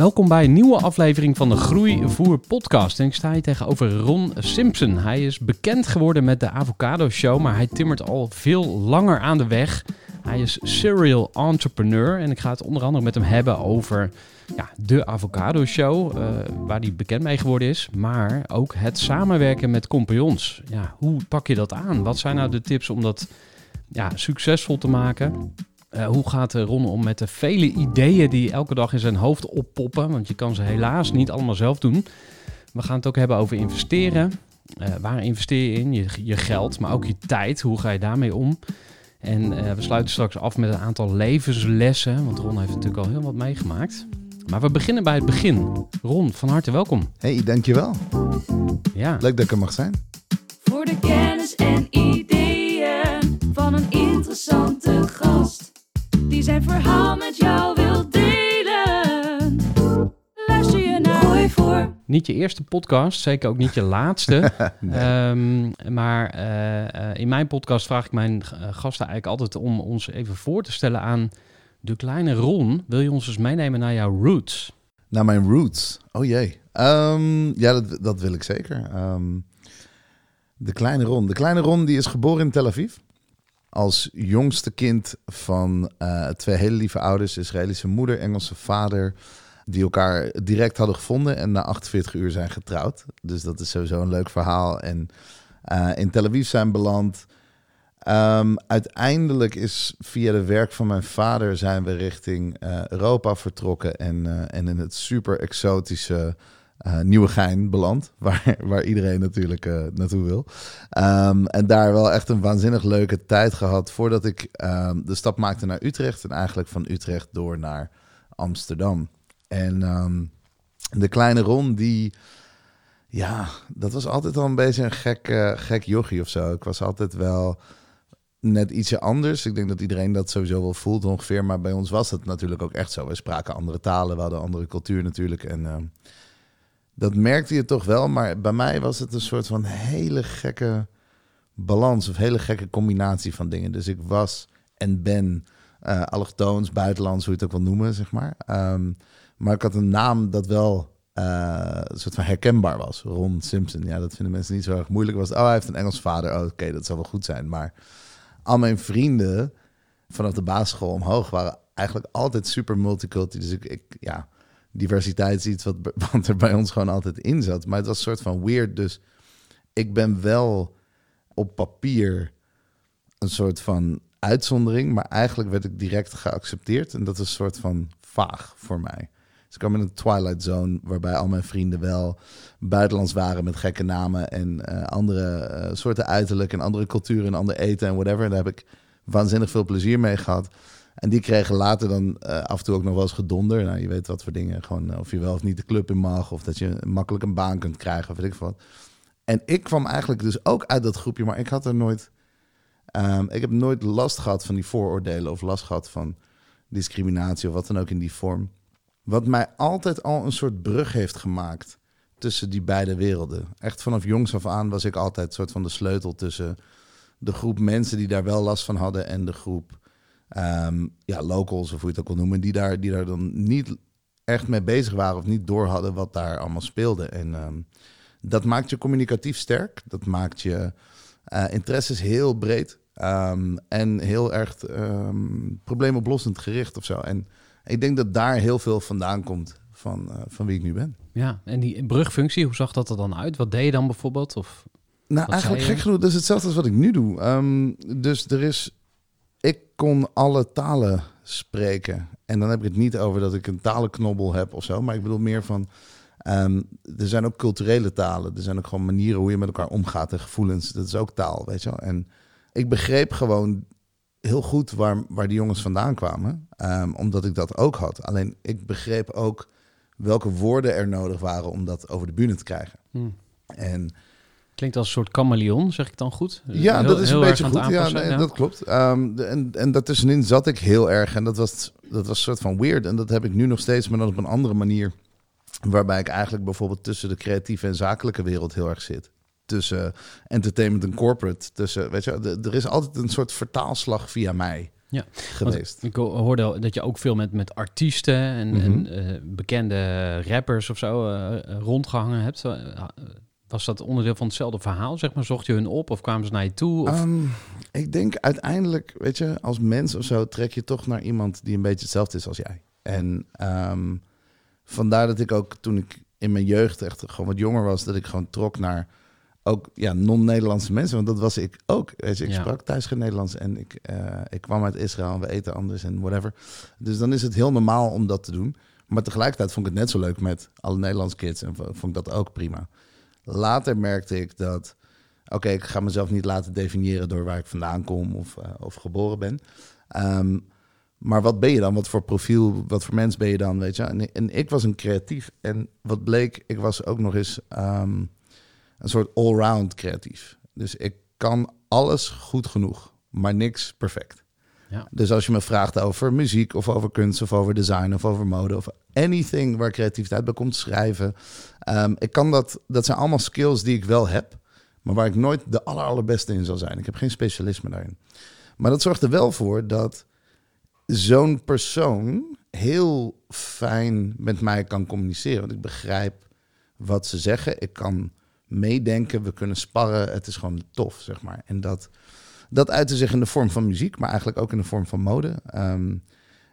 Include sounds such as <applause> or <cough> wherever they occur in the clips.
Welkom bij een nieuwe aflevering van de Groeivoer podcast. En ik sta hier tegenover Ron Simpson. Hij is bekend geworden met de Avocado Show, maar hij timmert al veel langer aan de weg. Hij is serial entrepreneur en ik ga het onder andere met hem hebben over ja, de Avocado Show, eh, waar hij bekend mee geworden is. Maar ook het samenwerken met compagnons. Ja, hoe pak je dat aan? Wat zijn nou de tips om dat ja, succesvol te maken? Uh, hoe gaat Ron om met de vele ideeën die elke dag in zijn hoofd oppoppen? Want je kan ze helaas niet allemaal zelf doen. We gaan het ook hebben over investeren. Uh, waar investeer je in? Je, je, geld, maar ook je tijd. Hoe ga je daarmee om? En uh, we sluiten straks af met een aantal levenslessen. Want Ron heeft natuurlijk al heel wat meegemaakt. Maar we beginnen bij het begin. Ron, van harte welkom. Hey, dankjewel. Ja. Leuk dat ik er mag zijn. Voor de kennis en ideeën van een interessante gast. Die zijn verhaal met jou wil delen. Luister je naar Gooi voor. Niet je eerste podcast, zeker ook niet je laatste. <laughs> um, maar uh, in mijn podcast vraag ik mijn gasten eigenlijk altijd om ons even voor te stellen aan de kleine Ron. Wil je ons eens meenemen naar jouw roots? Naar mijn roots? Oh jee. Um, ja, dat, dat, wil ik zeker. Um, de kleine Ron. De kleine Ron die is geboren in Tel Aviv. Als jongste kind van uh, twee hele lieve ouders, Israëlische moeder, Engelse vader, die elkaar direct hadden gevonden en na 48 uur zijn getrouwd. Dus dat is sowieso een leuk verhaal. En uh, in Tel Aviv zijn beland. Um, uiteindelijk is via de werk van mijn vader zijn we richting uh, Europa vertrokken en, en in het super exotische uh, Nieuwegein beland, <laughs> waar, waar iedereen natuurlijk naartoe wil. Um, en daar wel echt een waanzinnig leuke tijd gehad voordat ik um, de stap maakte naar Utrecht en eigenlijk van Utrecht door naar Amsterdam. En de kleine Ron die... Ja, dat was altijd al een beetje een gek, gek jochie of zo. Ik was altijd wel net ietsje anders. Ik denk dat iedereen dat sowieso wel voelt ongeveer. Maar bij ons was het natuurlijk ook echt zo. We spraken andere talen, we hadden andere cultuur natuurlijk. En uh, dat merkte je toch wel. Maar bij mij was het een soort van hele gekke balans. Of hele gekke combinatie van dingen. Dus ik was en ben uh, allochtoons, buitenlands, hoe je het ook wil noemen, zeg maar. Um, maar ik had een naam dat wel uh, een soort van herkenbaar was. Ron Simpson. Ja, dat vinden mensen niet zo erg moeilijk. Was, oh, hij heeft een Engels vader. Oh, oké, dat zal wel goed zijn. Maar al mijn vrienden vanaf de basisschool omhoog waren eigenlijk altijd super multicultureel. Dus ik, ik, ja, diversiteit is iets wat, er bij ons gewoon altijd in zat. Maar het was een soort van weird. Dus ik ben wel op papier een soort van uitzondering. Maar eigenlijk werd ik direct geaccepteerd. En dat is een soort van vaag voor mij. Dus ik kwam in een twilight zone waarbij al mijn vrienden wel buitenlands waren met gekke namen en uh, andere uh, soorten uiterlijk en andere culturen en ander eten en whatever. En daar heb ik waanzinnig veel plezier mee gehad. En die kregen later dan uh, af en toe ook nog wel eens gedonder. Nou, je weet wat voor dingen. Gewoon of je wel of niet de club in mag. Of dat je makkelijk een baan kunt krijgen. Of weet ik wat. En ik kwam eigenlijk dus ook uit dat groepje. Maar ik had er nooit... Um, ik heb nooit last gehad van die vooroordelen. Of last gehad van discriminatie. Of wat dan ook in die vorm. Wat mij altijd al een soort brug heeft gemaakt tussen die beide werelden. Echt vanaf jongs af aan was ik altijd een soort van de sleutel tussen de groep mensen die daar wel last van hadden en de groep ehm, ja, locals, of hoe je het ook wil noemen, die daar, die daar dan niet echt mee bezig waren of niet door hadden wat daar allemaal speelde. En ehm, dat maakt je communicatief sterk. Dat maakt je uh, interesses heel breed. Ehm, en heel erg um, probleemoplossend gericht of zo. En ik denk dat daar heel veel vandaan komt van, uh, van wie ik nu ben. Ja, en die brugfunctie, hoe zag dat er dan uit? Wat deed je dan bijvoorbeeld? Of nou, eigenlijk gek genoeg, dat is hetzelfde als wat ik nu doe. Um, dus er is, kon alle talen spreken. En dan heb ik het niet over dat ik een talenknobbel heb of zo. Maar ik bedoel meer van, um, er zijn ook culturele talen. Er zijn ook gewoon manieren hoe je met elkaar omgaat en gevoelens. Dat is ook taal, weet je wel. En ik begreep gewoon heel goed waar, waar die jongens vandaan kwamen. Um, omdat ik dat ook had. Alleen ik begreep ook welke woorden er nodig waren om dat over de bühne te krijgen. Hmm. En Klinkt als een soort chameleon, zeg ik dan goed? Ja, Heel- dat is een beetje goed. Ja, dat klopt. De- en, en daartussenin zat ik heel erg. En dat was, dat was een soort van weird. En dat heb ik nu nog steeds, maar dan op een andere manier. Waarbij ik eigenlijk bijvoorbeeld tussen de creatieve en zakelijke wereld heel erg zit. Tussen entertainment en corporate. Tussen, weet je, de- er is altijd een soort vertaalslag via mij Ja, geweest. Ik ho- hoorde al dat je ook veel met, met artiesten en, Mhm. en eh, bekende rappers of zo eh, eh, rondgehangen hebt. Was dat onderdeel van hetzelfde verhaal, zeg maar? Zocht je hun op of kwamen ze naar je toe? Of... Ehm, ik denk uiteindelijk, weet je, als mens of zo trek je toch naar iemand die een beetje hetzelfde is als jij. En ehm, vandaar dat ik ook toen ik in mijn jeugd echt gewoon wat jonger was, dat ik gewoon trok naar ook ja, non-Nederlandse mensen. Want dat was ik ook. Weet je, ik Ja. sprak thuis geen Nederlands en ik, eh, ik kwam uit Israël en we eten anders en whatever. Dus dan is het heel normaal om dat te doen. Maar tegelijkertijd vond ik het net zo leuk met alle Nederlandse kids en vond ik dat ook prima. Later merkte ik dat, oké, ik ga mezelf niet laten definiëren door waar ik vandaan kom of, eh, of geboren ben. Ehm, maar wat ben je dan? Wat voor profiel, wat voor mens ben je dan? Weet je? En, ik was een creatief. En wat bleek, ik was ook nog eens ehm, een soort allround creatief. Dus ik kan alles goed genoeg, maar niks perfect. Ja. Dus als je me vraagt over muziek of over kunst of over design of over mode of anything waar creativiteit bij komt schrijven. ehm, ik kan dat, dat zijn allemaal skills die ik wel heb, maar waar ik nooit de aller, allerbeste in zal zijn. Ik heb geen specialisme daarin. Maar dat zorgt er wel voor dat zo'n persoon heel fijn met mij kan communiceren. Want ik begrijp wat ze zeggen. Ik kan meedenken. We kunnen sparren. Het is gewoon tof, zeg maar. En dat, dat uitte zich in de vorm van muziek, maar eigenlijk ook in de vorm van mode. Ehm,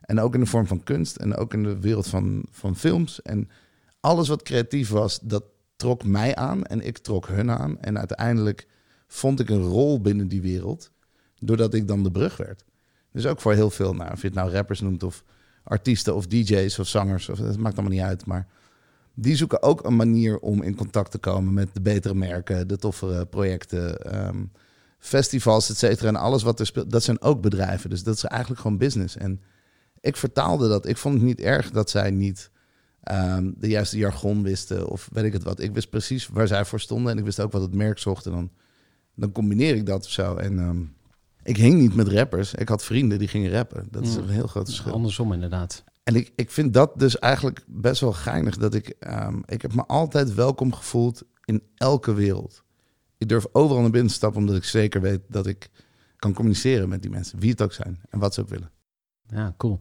en ook in de vorm van kunst. En ook in de wereld van, van films. En alles wat creatief was, dat trok mij aan. En ik trok hun aan. En uiteindelijk vond ik een rol binnen die wereld. Doordat ik dan de brug werd. Dus ook voor heel veel, nou, of je het nou rappers noemt of artiesten of DJ's of zangers, of, dat maakt allemaal niet uit. Maar die zoeken ook een manier om in contact te komen met de betere merken, de toffere projecten, ehm, festivals, et cetera. En alles wat er speelt, dat zijn ook bedrijven. Dus dat is eigenlijk gewoon business. En ik vertaalde dat. Ik vond het niet erg dat zij niet ehm, de juiste jargon wisten of weet ik het wat. Ik wist precies waar zij voor stonden en ik wist ook wat het merk zocht. En dan, dan combineer ik dat of zo. En ehm, ik hing niet met rappers. Ik had vrienden die gingen rappen. Dat is Mm. een heel groot verschil. Andersom inderdaad. En ik, ik vind dat dus eigenlijk best wel geinig. Dat ik, ehm, ik heb me altijd welkom gevoeld in elke wereld. Ik durf overal naar binnen te stappen, omdat ik zeker weet dat ik kan communiceren met die mensen. Wie het ook zijn en wat ze ook willen. Ja, cool.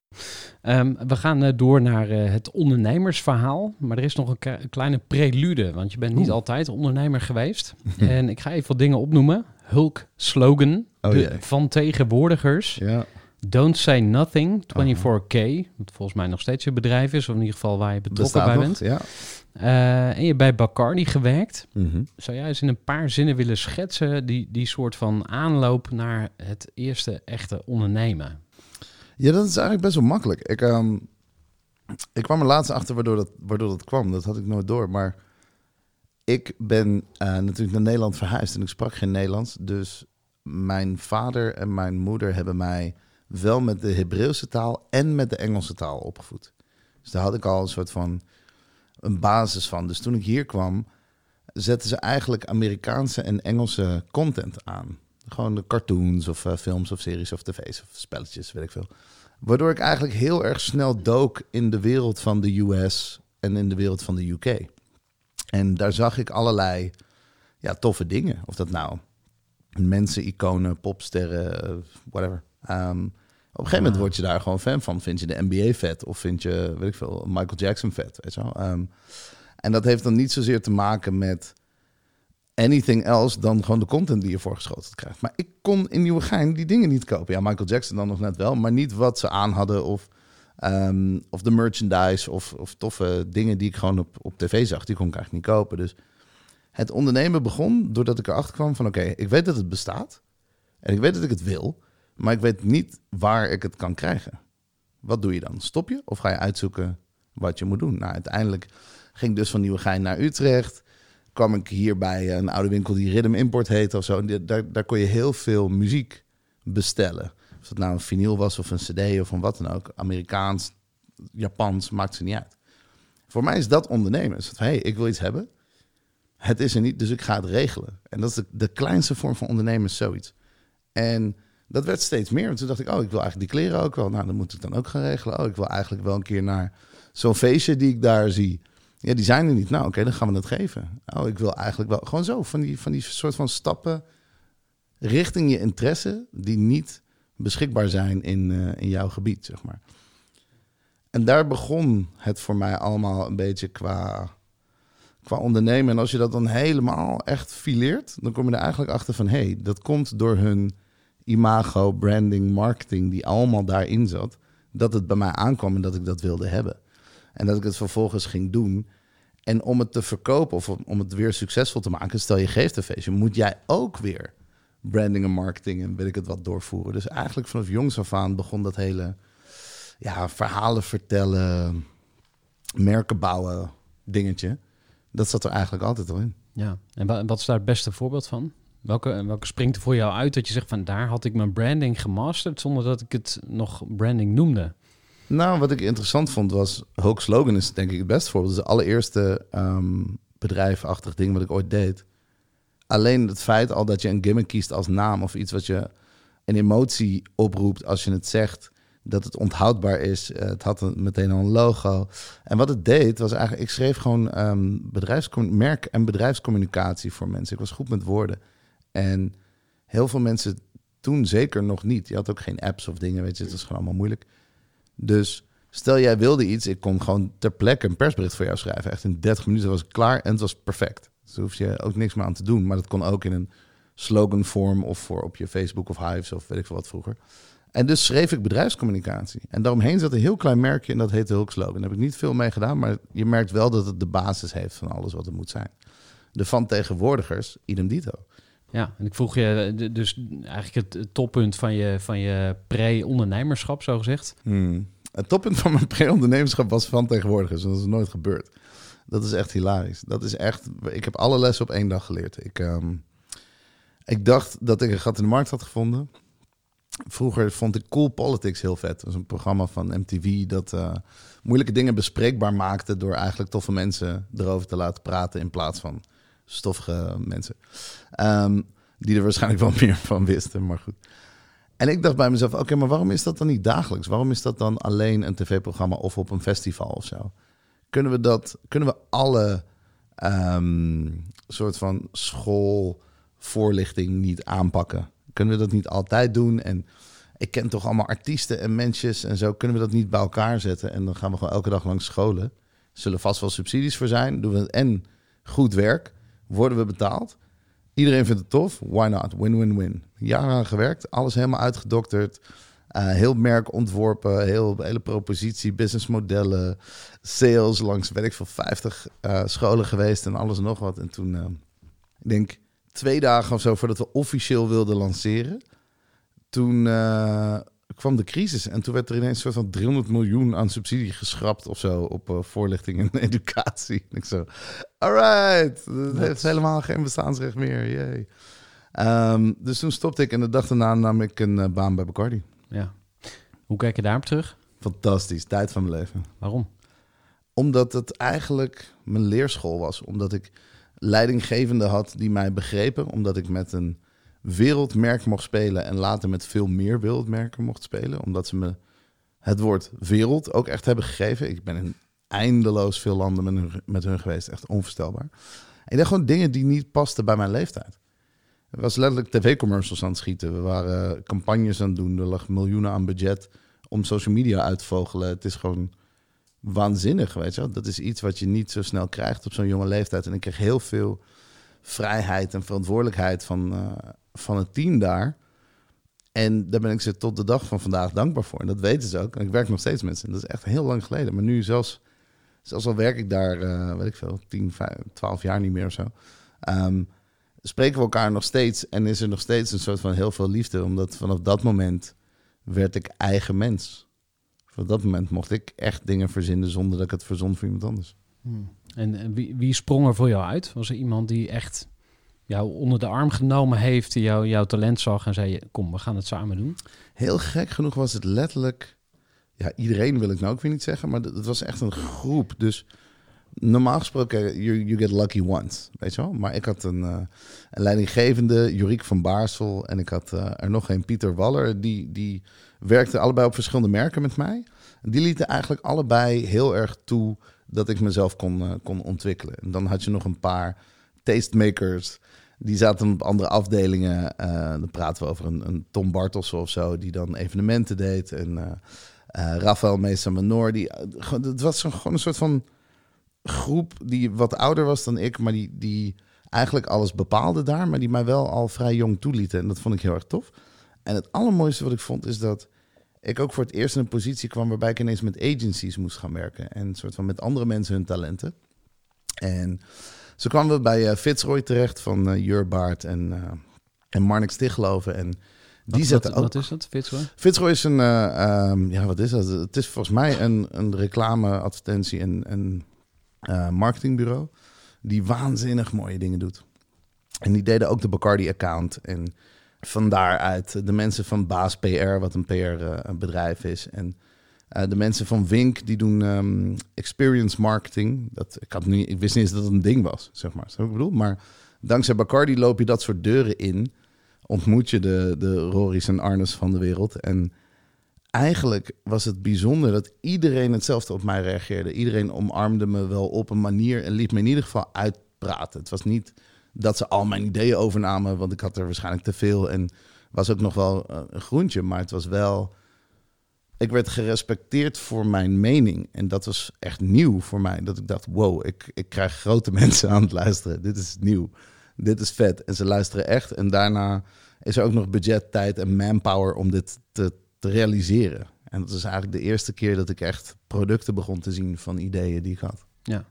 Ehm, we gaan eh, door naar eh, het ondernemersverhaal. Maar er is nog een, kleine prelude. Want je bent niet Oeh. altijd ondernemer geweest. <laughs> en ik ga even wat dingen opnoemen. Hulk slogan Oh de- van tegenwoordigers. Ja. Don't say nothing, 24K. Wat volgens mij nog steeds je bedrijf is. Of in ieder geval waar je betrokken bij nog? bent. Ja. Eh, en je hebt bij Bacardi gewerkt. Mhm. Zou jij eens in een paar zinnen willen schetsen... die, die soort van aanloop naar het eerste echte ondernemen? Ja, dat is eigenlijk best wel makkelijk. Ik, ehm, ik kwam er laatst achter waardoor dat, waardoor dat kwam. Dat had ik nooit door. Maar ik ben eh, natuurlijk naar Nederland verhuisd en ik sprak geen Nederlands. Dus mijn vader en mijn moeder hebben mij wel met de Hebreeuwse taal en met de Engelse taal opgevoed. Dus daar had ik al een soort van een basis van. Dus toen ik hier kwam, zetten ze eigenlijk Amerikaanse en Engelse content aan. Gewoon de cartoons of eh, films of series of tv's of spelletjes, weet ik veel. Waardoor ik eigenlijk heel erg snel dook in de wereld van de US en in de wereld van de UK. En daar zag ik allerlei ja, toffe dingen. Of dat nou mensen, iconen, popsterren, eh, whatever. Ehm, op een gegeven moment word je daar gewoon fan van. Vind je de NBA vet of vind je, weet ik veel, Michael Jackson vet, weet je wel. Ehm, en dat heeft dan niet zozeer te maken met anything else dan gewoon de content die je voorgeschoteld krijgt. Maar ik kon in Nieuwegein die dingen niet kopen. Ja, Michael Jackson dan nog net wel, maar niet wat ze aan hadden of, ehm, of de merchandise of, of toffe dingen die ik gewoon op, op tv zag. Die kon ik eigenlijk niet kopen. Dus het ondernemen begon doordat ik erachter kwam van oké, ik weet dat het bestaat en ik weet dat ik het wil, maar ik weet niet waar ik het kan krijgen. Wat doe je dan? Stop je of ga je uitzoeken wat je moet doen? Nou, uiteindelijk ging ik dus van Nieuwegein naar Utrecht kwam ik hier bij een oude winkel die Rhythm Import heette of zo. En daar, daar kon je heel veel muziek bestellen. Of het nou een vinyl was of een cd of van wat dan ook. Amerikaans, Japans, maakt ze niet uit. Voor mij is dat ondernemen. Van, hey, ik wil iets hebben. Het is er niet, dus ik ga het regelen. En dat is de, de kleinste vorm van ondernemen, zoiets. En dat werd steeds meer. En toen dacht ik, oh, ik wil eigenlijk die kleren ook wel. Nou, dan moet ik dan ook gaan regelen. Oh, ik wil eigenlijk wel een keer naar zo'n feestje die ik daar zie. Ja, die zijn er niet. Nou, oké, dan gaan we het geven. Oh, ik wil eigenlijk wel gewoon zo van die, van die soort van stappen richting je interesse die niet beschikbaar zijn in, eh, in jouw gebied, zeg maar. En daar begon het voor mij allemaal een beetje qua, qua ondernemen. En als je dat dan helemaal echt fileert, dan kom je er eigenlijk achter van... hé, hey, dat komt door hun imago, branding, marketing... die allemaal daarin zat, dat het bij mij aankwam en dat ik dat wilde hebben. En dat ik het vervolgens ging doen. En om het te verkopen of om- het weer succesvol te maken, stel je geeft een feestje, moet jij ook weer branding en marketing en weet ik het wat doorvoeren. Dus eigenlijk vanaf jongs af aan begon dat hele ja, verhalen vertellen, merken bouwen dingetje. Dat zat er eigenlijk altijd al in. Ja, en wa- wat is daar het beste voorbeeld van? Welke, welke springt er voor jou uit dat je zegt van daar had ik mijn branding gemasterd zonder dat ik het nog branding noemde? Nou, wat ik interessant vond was, Hulk Slogan is denk ik het beste voorbeeld. Dat is de allereerste ehm bedrijfachtig ding wat ik ooit deed. Alleen het feit al dat je een gimmick kiest als naam of iets wat je een emotie oproept als je het zegt, dat het onthoudbaar is. Eh, het had een, meteen al een logo. En wat het deed was eigenlijk, ik schreef gewoon ehm bedrijfscommu- merk- en bedrijfscommunicatie voor mensen. Ik was goed met woorden. En heel veel mensen toen zeker nog niet. Je had ook geen apps of dingen, weet je, het was gewoon allemaal moeilijk. Dus stel jij wilde iets, ik kon gewoon ter plekke een persbericht voor jou schrijven. Echt in 30 minuten was ik klaar en het was perfect. Dus daar hoef je ook niks meer aan te doen. Maar dat kon ook in een sloganvorm of voor op je Facebook of Hives of weet ik veel wat vroeger. En dus schreef ik bedrijfscommunicatie. En daaromheen zat een heel klein merkje en dat heette Hulk Slogan. Daar heb ik niet veel mee gedaan, maar je merkt wel dat het de basis heeft van alles wat het moet zijn. De van tegenwoordigers, idem dito. Ja, en ik vroeg je eh, dus eigenlijk het, toppunt van je, van je pre-ondernemerschap, zo gezegd. Hmm. Het toppunt van mijn pre-ondernemerschap was van tegenwoordigers. en Dat is nooit gebeurd. Dat is echt hilarisch. Dat is echt. Ik heb alle lessen op één dag geleerd. Ik, ehm, ik dacht dat ik een gat in de markt had gevonden. Vroeger vond ik Cool Politics heel vet. Dat is een programma van MTV dat eh, moeilijke dingen bespreekbaar maakte door eigenlijk toffe mensen erover te laten praten in plaats van stoffige mensen. Ehm, die er waarschijnlijk wel <laughs> meer van wisten, maar goed. En ik dacht bij mezelf, oké, maar waarom is dat dan niet dagelijks? Waarom is dat dan alleen een tv-programma of op een festival of zo? Kunnen we dat, kunnen we alle ehm, soort van schoolvoorlichting niet aanpakken? Kunnen we dat niet altijd doen? En ik ken toch allemaal artiesten en mensjes en zo. Kunnen we dat niet bij elkaar zetten? En dan gaan we gewoon elke dag langs scholen. Zullen vast wel subsidies voor zijn. Doen we en goed werk. Worden we betaald? Iedereen vindt het tof. Why not? Win-win-win. Jaren aan gewerkt. Alles helemaal uitgedokterd. Eh, heel merk ontworpen. Heel, hele propositie, businessmodellen. Sales langs, weet ik veel, 50 eh, scholen geweest. En alles nog wat. En toen, eh, ik denk twee dagen of zo voordat we officieel wilden lanceren. Toen kwam de crisis. En toen werd er ineens een soort van 300 miljoen aan subsidie geschrapt of zo. Op eh, voorlichting en <laughs> educatie. En ik zo, alright. Het heeft helemaal geen bestaansrecht meer. Yay. Ehm, dus toen stopte ik en de dag daarna nam ik een eh, baan bij Bacardi. Ja. Hoe kijk je daarop terug? Fantastisch, tijd van mijn leven. Waarom? Omdat het eigenlijk mijn leerschool was. Omdat ik leidinggevenden had die mij begrepen. Omdat ik met een wereldmerk mocht spelen en later met veel meer wereldmerken mocht spelen. Omdat ze me het woord wereld ook echt hebben gegeven. Ik ben in eindeloos veel landen met hun, met hun geweest. Echt onvoorstelbaar. En ik dacht gewoon dingen die niet pasten bij mijn leeftijd. We was letterlijk tv-commercials aan het schieten. We waren campagnes aan het doen. Er lag miljoenen aan budget om social media uit te vogelen. Het is gewoon waanzinnig, weet je wel. Dat is iets wat je niet zo snel krijgt op zo'n jonge leeftijd. En ik kreeg heel veel vrijheid en verantwoordelijkheid van, eh, van het team daar. En daar ben ik ze tot de dag van vandaag dankbaar voor. En dat weten ze ook. En ik werk nog steeds met ze. En dat is echt heel lang geleden. Maar nu zelfs, zelfs al werk ik daar, eh, weet ik veel, 10, 5, 12 jaar niet meer of zo. Ehm, spreken we elkaar nog steeds. En is er nog steeds een soort van heel veel liefde. Omdat vanaf dat moment werd ik eigen mens. Vanaf dat moment mocht ik echt dingen verzinnen zonder dat ik het verzon voor iemand anders. En eh, wie, wie sprong er voor jou uit? Was er iemand die echt jou onder de arm genomen heeft, jou, jouw talent zag en zei: Kom, we gaan het samen doen? Heel gek genoeg was het letterlijk. Ja, iedereen wil ik nou ook weer niet zeggen, maar het was echt een groep. Dus normaal gesproken, you, you get lucky once, weet je wel. Maar ik had een, eh, een leidinggevende, Juriek van Baarsel, en ik had eh, er nog een, Pieter Waller, die, die werkten allebei op verschillende merken met mij. En die lieten eigenlijk allebei heel erg toe dat ik mezelf kon, eh, kon ontwikkelen. En dan had je nog een paar tastemakers. Die zaten op andere afdelingen. Eh, dan praten we over een, een Tom Bartels of zo, die dan evenementen deed. En eh eh, Rafael Mesa Menor, die, het was gewoon een soort van groep die wat ouder was dan ik, maar die, die eigenlijk alles bepaalde daar, maar die mij wel al vrij jong toelieten. En dat vond ik heel erg tof. En het allermooiste wat ik vond is dat ik ook voor het eerst in een positie kwam waarbij ik ineens met agencies moest gaan werken. En soort van met andere mensen hun talenten. En zo kwamen we bij eh, Fitzroy terecht van eh Jurbaard en, eh en Marnix Stichloven. En die Wat- zetten wat, ook... Wat is dat, Fitzroy? Fitzroy is een, eh, ehm, ja, wat is dat? Het is volgens mij een, een reclame, advertentie en, en marketingbureau die waanzinnig mooie dingen doet. En die deden ook de Bacardi-account. En van daaruit de mensen van Baas PR, wat een PR-bedrijf is. En eh, de mensen van Wink, die doen ehm, experience marketing. Dat, ik, had niet, ik wist niet eens dat het een ding was, zeg maar. Zo ik bedoel? Maar dankzij Bacardi loop je dat soort deuren in. Ontmoet je de, de Rory's en Arnes van de wereld. En eigenlijk was het bijzonder dat iedereen hetzelfde op mij reageerde. Iedereen omarmde me wel op een manier en liet me in ieder geval uitpraten. Het was niet dat ze al mijn ideeën overnamen, want ik had er waarschijnlijk te veel en was ook nog wel eh, een groentje, maar het was wel. Ik werd gerespecteerd voor mijn mening. En dat was echt nieuw voor mij. Dat ik dacht, wow, ik, ik krijg grote <laughs> mensen aan het luisteren. Dit is nieuw. Dit is vet. En ze luisteren echt. En daarna is er ook nog budget, tijd en manpower om dit te, te realiseren. En dat is eigenlijk de eerste keer dat ik echt producten begon te zien van ideeën die ik had. Ja.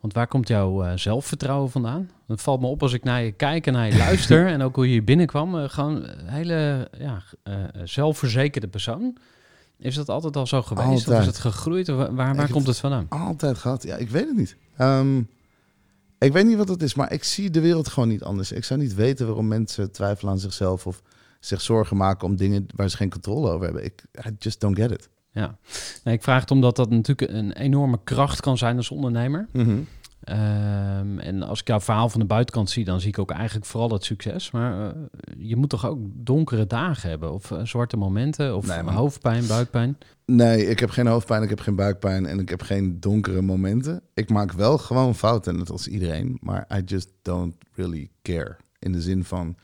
Want waar komt jouw eh, zelfvertrouwen vandaan? Het valt me op als ik naar je kijk en naar je luister <laughs> en ook hoe je hier binnenkwam. eh, gewoon een hele ja, eh, zelfverzekerde persoon. Is dat altijd al zo geweest? Of is het gegroeid? Of Waar, waar, komt het vandaan? Altijd gehad. Ja, ik weet het niet. Ehm, ik weet niet wat het is, maar ik zie de wereld gewoon niet anders. Ik zou niet weten waarom mensen twijfelen aan zichzelf of zich zorgen maken om dingen waar ze geen controle over hebben. Ik I just don't get it. Ja. Nee, ik vraag het omdat dat natuurlijk een enorme kracht kan zijn als ondernemer. Ehm, en als ik jouw verhaal van de buitenkant zie, dan zie ik ook eigenlijk vooral het succes. Maar eh, je moet toch ook donkere dagen hebben? Of eh, zwarte momenten? Of Nee, hoofdpijn, buikpijn? Nee, ik heb geen hoofdpijn, ik heb geen buikpijn en ik heb geen donkere momenten. Ik maak wel gewoon fouten, net als iedereen, maar I just don't really care. In de zin van,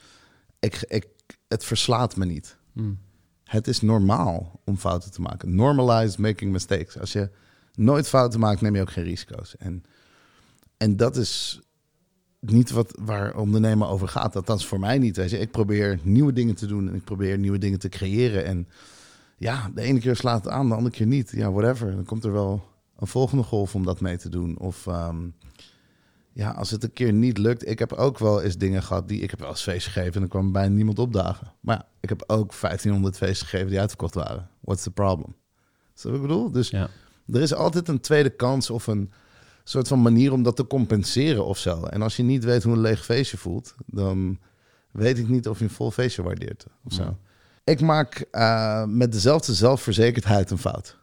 ik, ik, het verslaat me niet. Hmm. Het is normaal om fouten te maken. Normalize making mistakes. Als je nooit fouten maakt, neem je ook geen risico's. En, en dat is niet wat, waar ondernemen over gaat. Althans voor mij niet. Weet je. Ik probeer nieuwe dingen te doen en ik probeer nieuwe dingen te creëren. En ja, de ene keer slaat het aan, de andere keer niet. Ja, whatever. Dan komt er wel een volgende golf om dat mee te doen. Of ehm, ja, als het een keer niet lukt. Ik heb ook wel eens dingen gehad die... Ik heb wel eens feest gegeven en er kwam bijna niemand opdagen. Maar ja, ik heb ook 1500 feesten gegeven die uitverkocht waren. What's the problem? Zo wat ik bedoel? Dus Ja. er is altijd een tweede kans of een soort van manier om dat te compenseren of zo. En als je niet weet hoe een leeg feestje voelt, dan weet ik niet of je een vol feestje waardeert of zo. Ja. Ik maak eh, met dezelfde zelfverzekerdheid een fout.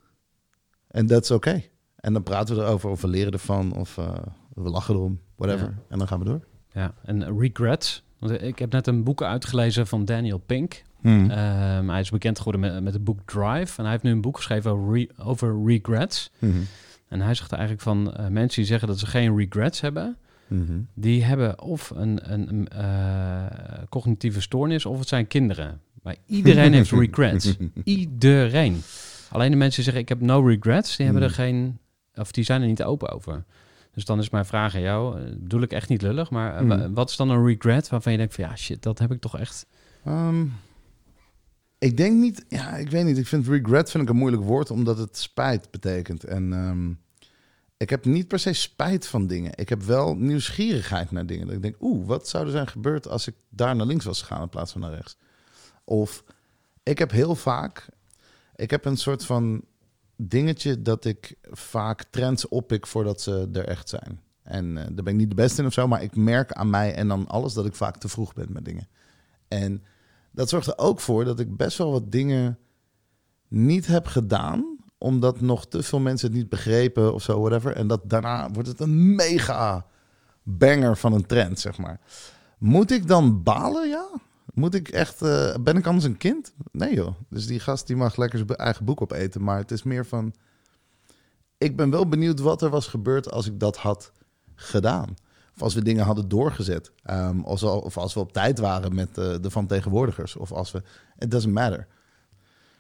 En dat is oké. En dan praten we erover of we leren ervan of eh, we lachen erom, whatever. Ja. En dan gaan we door. Ja, en eh, regrets. Want ik heb net een boek uitgelezen van Daniel Pink. Hmm. Ehm, hij is bekend geworden met, met het boek Drive. En hij heeft nu een boek geschreven over, re- over regrets. Mhm. En hij zegt eigenlijk van eh, mensen die zeggen dat ze geen regrets hebben, Mhm. die hebben of een, een, een, eh, cognitieve stoornis of het zijn kinderen. Maar iedereen heeft <laughs> regrets. Iedereen. Alleen de mensen die zeggen ik heb no regrets, die hebben er Mm. geen, of die zijn er niet open over. Dus dan is mijn vraag aan jou, eh, bedoel ik echt niet lullig, maar Mm. wat is dan een regret waarvan je denkt van ja shit, dat heb ik toch echt. Ehm, ik denk niet, ja, ik weet niet. Ik vind regret vind ik een moeilijk woord, omdat het spijt betekent. En ehm, ik heb niet per se spijt van dingen. Ik heb wel nieuwsgierigheid naar dingen. Dat ik denk, oeh, wat zou er zijn gebeurd als ik daar naar links was gegaan in plaats van naar rechts? Of ik heb heel vaak, ik heb een soort van dingetje dat ik vaak trends oppik voordat ze er echt zijn. En eh, daar ben ik niet de beste in of zo, maar ik merk aan mij en aan alles dat ik vaak te vroeg ben met dingen. En dat zorgt er ook voor dat ik best wel wat dingen niet heb gedaan, omdat nog te veel mensen het niet begrepen of zo, whatever. En dat daarna wordt het een mega banger van een trend, zeg maar. Moet ik dan balen? Ja. Moet ik echt, eh, ben ik anders een kind? Nee joh. Dus die gast die mag lekker zijn eigen boek opeten. Maar het is meer van, ik ben wel benieuwd wat er was gebeurd als ik dat had gedaan. Of als we dingen hadden doorgezet. Ehm, of, als we op tijd waren met eh, de van tegenwoordigers. Of als we. It doesn't matter.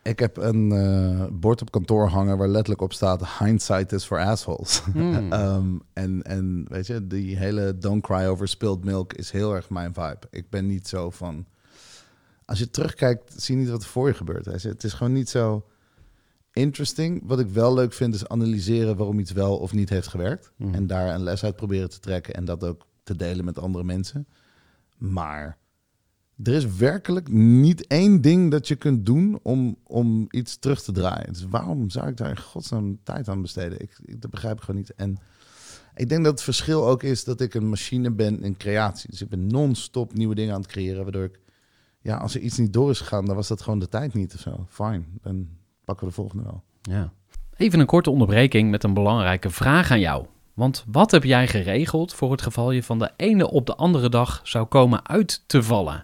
Ik heb een eh, bord op kantoor hangen waar letterlijk op staat: hindsight is for assholes. <laughs> Hmm. Ehm, en, en weet je, die hele don't cry over spilled milk is heel erg mijn vibe. Ik ben niet zo van. Als je terugkijkt, zie je niet wat er voor je gebeurt. Het is gewoon niet zo interesting. Wat ik wel leuk vind, is analyseren waarom iets wel of niet heeft gewerkt. Mhm. En daar een les uit proberen te trekken en dat ook te delen met andere mensen. Maar er is werkelijk niet één ding dat je kunt doen om, om iets terug te draaien. Dus waarom zou ik daar in godsnaam tijd aan besteden? Ik, ik, dat begrijp ik gewoon niet. En ik denk dat het verschil ook is dat ik een machine ben in creatie. Dus ik ben non-stop nieuwe dingen aan het creëren, waardoor ik... Ja, als er iets niet door is gegaan, dan was dat gewoon de tijd niet of zo. Fine, dan pakken we de volgende wel. Ja. Even een korte onderbreking met een belangrijke vraag aan jou. Want wat heb jij geregeld voor het geval je van de ene op de andere dag zou komen uit te vallen?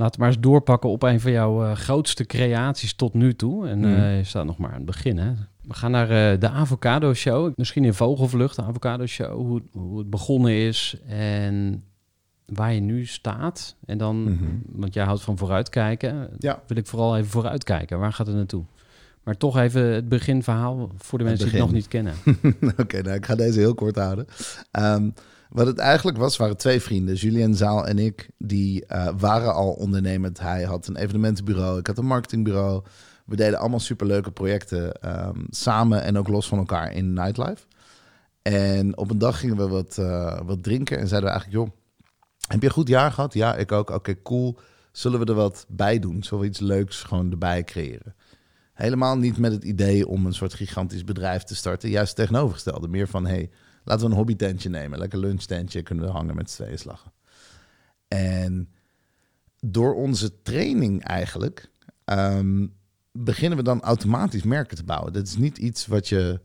Laten we maar eens doorpakken op een van jouw eh, grootste creaties tot nu toe. En eh, je staat nog maar aan het begin. Hè? We gaan naar eh, de Avocado Show. Misschien in vogelvlucht, de Avocado Show. Hoe, hoe het begonnen is en waar je nu staat. En dan, Mhm. want jij houdt van vooruitkijken. Ja. Wil ik vooral even vooruitkijken. Waar gaat het naartoe? Maar toch even het beginverhaal voor de mensen die het nog niet kennen. <laughs> Oké, nou, ik ga deze heel kort houden. Ehm, wat het eigenlijk was, waren twee vrienden, Julien Zaal en ik, die eh, waren al ondernemend. Hij had een evenementenbureau, ik had een marketingbureau. We deden allemaal superleuke projecten ehm, samen en ook los van elkaar in nightlife. En op een dag gingen we wat, eh, wat drinken en zeiden we eigenlijk, joh, heb je een goed jaar gehad? Ja, ik ook. Oké, cool. Zullen we er wat bij doen? Zullen we iets leuks gewoon erbij creëren? Helemaal niet met het idee om een soort gigantisch bedrijf te starten. Juist tegenovergestelde. Meer van, hey, laten we een hobbytentje nemen. Lekker lunchtentje, kunnen we hangen met z'n tweeën slagen. En door onze training eigenlijk... ehm, beginnen we dan automatisch merken te bouwen. Dat is niet iets wat je...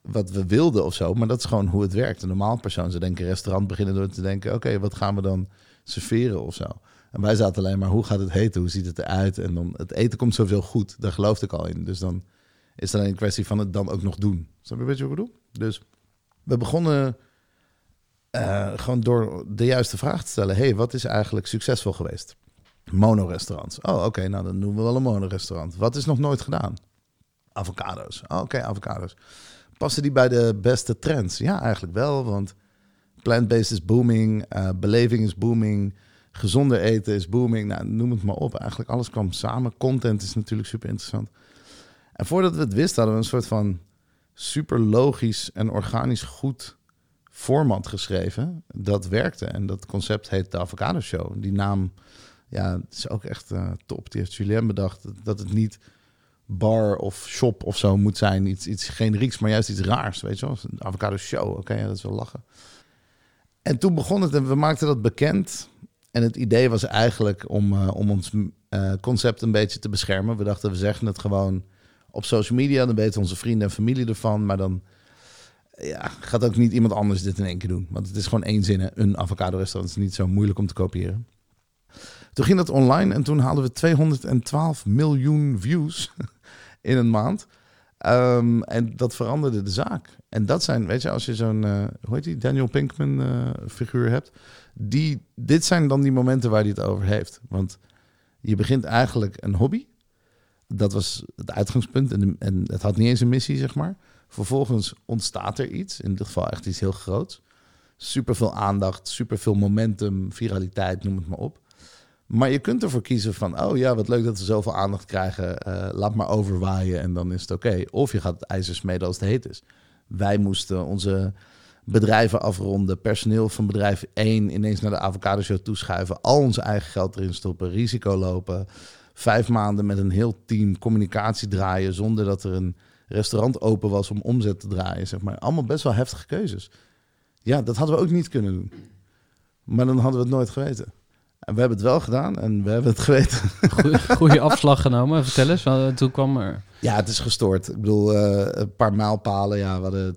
Wat we wilden of zo, maar dat is gewoon hoe het werkt. Een normaal persoon zou denken restaurant beginnen door te denken... oké, wat gaan we dan serveren of zo? En wij zaten alleen maar, hoe gaat het heten? Hoe ziet het eruit? En dan, het eten komt zoveel goed. Daar geloofde ik al in. Dus dan is het alleen een kwestie van het dan ook nog doen. Snap je wat je wat ik bedoel? Dus we begonnen eh, gewoon door de juiste vraag te stellen. hey, wat is eigenlijk succesvol geweest? Monorestaurants. Oh, oké, nou dan noemen we wel een monorestaurant. Wat is nog nooit gedaan? Avocado's. Oh, oké, avocado's. Passen die bij de beste trends? Ja, eigenlijk wel, want plant-based is booming, eh, beleving is booming, gezonder eten is booming. Nou, noem het maar op. Eigenlijk alles kwam samen. Content is natuurlijk super interessant. En voordat we het wisten, hadden we een soort van super logisch en organisch goed format geschreven. Dat werkte. En dat concept heet de Avocado Show. Die naam, ja, is ook echt eh, top. Die heeft Julien bedacht. Dat het niet bar of shop of zo moet zijn. Iets, iets generieks, maar juist iets raars. Weet je wel? Een avocado show. Oké, ja, dat is wel lachen. En toen begon het en we maakten dat bekend. En het idee was eigenlijk om, uh, om ons uh, concept een beetje te beschermen. We dachten, we zeggen het gewoon op social media. Dan weten onze vrienden en familie ervan. Maar dan ja, gaat ook niet iemand anders dit in één keer doen. Want het is gewoon één zin. Een avocado restaurant is niet zo moeilijk om te kopiëren. Toen ging dat online en toen haalden we 212 miljoen views <laughs> in een maand. Um, en dat veranderde de zaak. En dat zijn, weet je, als je zo'n, uh, hoe heet die, Daniel Pinkman uh, figuur hebt. Die, dit zijn dan die momenten waar hij het over heeft. Want je begint eigenlijk een hobby. Dat was het uitgangspunt. En, en het had niet eens een missie, zeg maar. Vervolgens ontstaat er iets. In dit geval echt iets heel groots. Super veel aandacht, super veel momentum, viraliteit, noem het maar op. Maar je kunt ervoor kiezen van, oh ja, wat leuk dat we zoveel aandacht krijgen. Uh, laat maar overwaaien en dan is het oké. Of je gaat het ijzer smeden als het heet is. Wij moesten onze bedrijven afronden, personeel van bedrijf 1 ineens naar de avocado show toeschuiven, al ons eigen geld erin stoppen, risico lopen, vijf maanden met een heel team communicatie draaien zonder dat er een restaurant open was om omzet te draaien, zeg maar. Allemaal best wel heftige keuzes. Ja, dat hadden we ook niet kunnen doen. Maar dan hadden we het nooit geweten. En we hebben het wel gedaan en we hebben het geweten. <laughs> Goede afslag genomen. Vertel eens, want toen kwam er... Ja, het is gestoord. Ik bedoel, uh, een paar mijlpalen. Ja, we hadden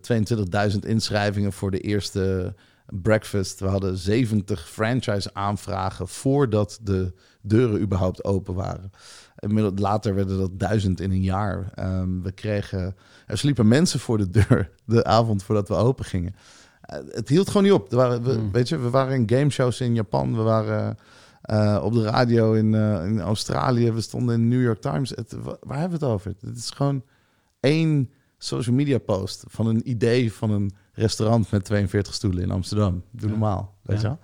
22.000 inschrijvingen voor de eerste breakfast. We hadden 70 franchise aanvragen voordat de deuren überhaupt open waren. Inmiddels later werden dat duizend in een jaar. Um, we kregen, er sliepen mensen voor de deur <laughs> de avond voordat we open gingen. Uh, het hield gewoon niet op. Er waren, we, mm. Weet je, we waren in gameshows in Japan. We waren uh, op de radio in, uh, in Australië. We stonden in New York Times. Het, waar hebben we het over? Het is gewoon één social media post van een idee van een restaurant met 42 stoelen in Amsterdam. Doe normaal, weet je wel?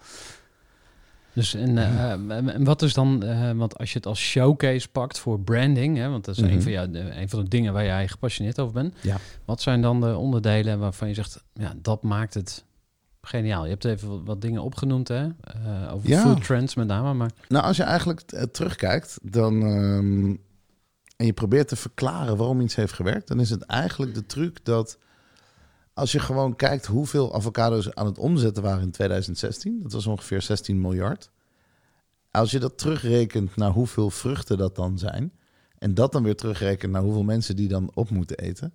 Dus en, uh, en wat is dan, uh, want als je het als showcase pakt voor branding, hè, want dat is Mhm. mm -hmm. een, van, ja, een van de dingen waar jij gepassioneerd over bent. Ja. Wat zijn dan de onderdelen waarvan je zegt, ja, dat maakt het geniaal. Je hebt even wat, wat dingen opgenoemd, hè, uh, over Ja. food trends met name, maar Nou, als je eigenlijk terugkijkt, dan. ehm, en je probeert te verklaren waarom iets heeft gewerkt, dan is het eigenlijk de truc dat. Als je gewoon kijkt hoeveel avocado's aan het omzetten waren in 2016, dat was ongeveer 16 miljard. Als je dat terugrekent naar hoeveel vruchten dat dan zijn, en dat dan weer terugrekent naar hoeveel mensen die dan op moeten eten,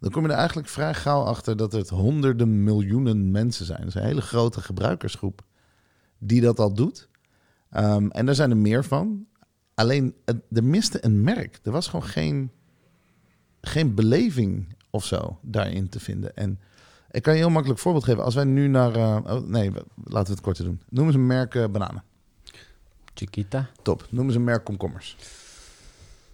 dan kom je er eigenlijk vrij gauw achter dat het honderden miljoenen mensen zijn. Dat is een hele grote gebruikersgroep die dat al doet. Um, en daar zijn er meer van. Alleen, er miste een merk. Er was gewoon geen, geen beleving of zo daarin te vinden. En ik kan je een heel makkelijk voorbeeld geven. Als wij nu naar... Uh, oh, nee, laten we het korter doen. Noem eens een merk uh, bananen. Chiquita. Top. Noem eens een merk komkommers.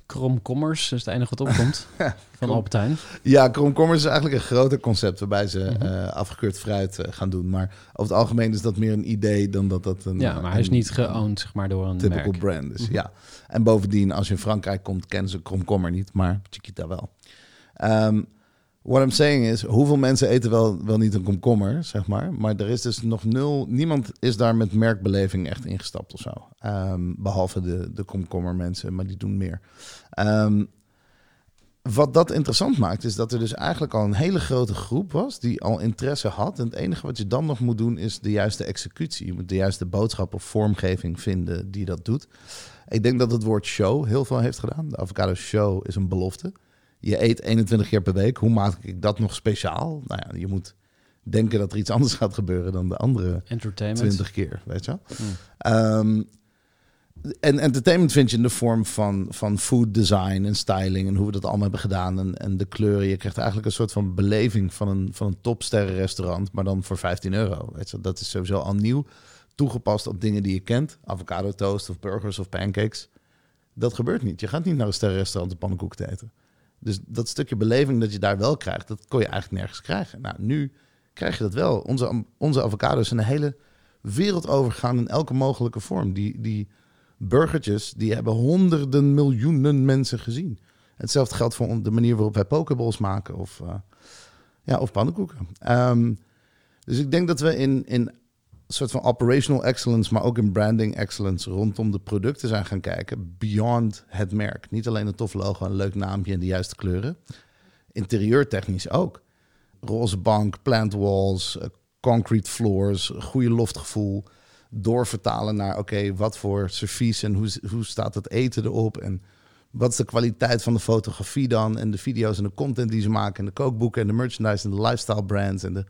Kromkommers is het enige wat opkomt <laughs> van Albertijn. Ja, kromkommers is eigenlijk een groter concept waarbij ze mm -hmm. uh, afgekeurd fruit uh, gaan doen. Maar over het algemeen is dat meer een idee dan dat dat een. Ja, maar hij is niet geowned zeg maar door een typical merk. brand. Dus, mm -hmm. Ja. En bovendien, als je in Frankrijk komt, kennen ze kromkommer niet, maar Chiquita wel. Um, what I'm saying is, hoeveel mensen eten wel, wel niet een komkommer, zeg maar. Maar er is dus nog nul... Niemand is daar met merkbeleving echt ingestapt of zo. Um, behalve de, de komkommer mensen, maar die doen meer. Um, wat dat interessant maakt, is dat er dus eigenlijk al een hele grote groep was... die al interesse had. En het enige wat je dan nog moet doen, is de juiste executie. Je moet de juiste boodschap of vormgeving vinden die dat doet. Ik denk dat het woord show heel veel heeft gedaan. De avocado show is een belofte je eet 21 keer per week. Hoe maak ik dat nog speciaal? Nou ja, je moet denken dat er iets anders gaat gebeuren dan de andere 20 keer, weet je wel? Mm. Um, en entertainment vind je in de vorm van, van food design en styling en hoe we dat allemaal hebben gedaan en, en de kleuren. Je krijgt eigenlijk een soort van beleving van een, van een topsterrenrestaurant, maar dan voor 15 euro. Weet je? Dat is sowieso al nieuw, toegepast op dingen die je kent. Avocado toast of burgers of pancakes. Dat gebeurt niet. Je gaat niet naar een sterrenrestaurant een pannenkoek te eten. Dus dat stukje beleving dat je daar wel krijgt, dat kon je eigenlijk nergens krijgen. Nou, nu krijg je dat wel. Onze, onze avocado's zijn de hele wereld overgegaan in elke mogelijke vorm. Die, die burgertjes, die hebben honderden miljoenen mensen gezien. Hetzelfde geldt voor de manier waarop wij pokeballs maken of, uh, ja, of pannenkoeken. Um, dus ik denk dat we in, in soort van operational excellence, maar ook in branding excellence rondom de producten zijn gaan kijken. Beyond het merk. Niet alleen een tof logo, een leuk naampje en de juiste kleuren. Interieurtechnisch ook. Roze bank, plant walls, uh, concrete floors, goede loftgevoel. Doorvertalen naar, oké, wat voor servies en hoe, hoe staat het eten erop? En wat is de kwaliteit van de fotografie dan? En de video's en de content die ze maken. En de kookboeken en de merchandise en de lifestyle brands. En de,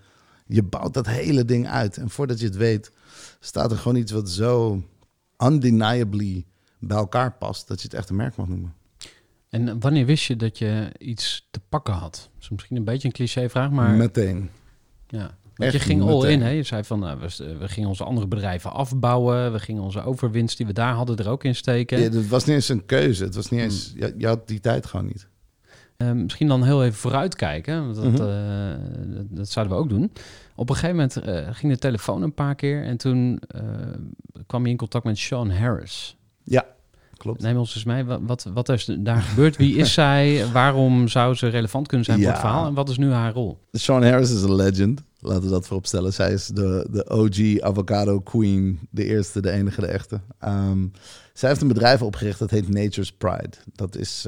je bouwt dat hele ding uit. En voordat je het weet, staat er gewoon iets wat zo undeniably bij elkaar past. Dat je het echt een merk mag noemen. En wanneer wist je dat je iets te pakken had? Dat is misschien een beetje een cliché vraag, maar... Meteen. Ja. Want je ging all in, hè? Je zei van, nou, we, we, gingen onze andere bedrijven afbouwen. We gingen onze overwinst die we daar hadden er ook in steken. Ja, het was niet eens een keuze. Het was niet eens... Hmm. Je, je had die tijd gewoon niet. Uh, misschien dan heel even vooruitkijken. Want dat, mm -hmm. uh, dat, dat, zouden we ook doen. Op een gegeven moment uh, ging de telefoon een paar keer. En toen eh, kwam je in contact met Sean Harris. Ja, klopt. Neem ons eens mee. Wat, wat is daar gebeurd? Wie is zij? Waarom zou ze relevant kunnen zijn voor het verhaal? En wat is nu haar rol? Sean Harris is een legend. Laten we dat voorop stellen. Zij is de, de OG avocado queen. De eerste, de enige, de echte. Um, zij heeft een bedrijf opgericht dat heet Nature's Pride. Dat is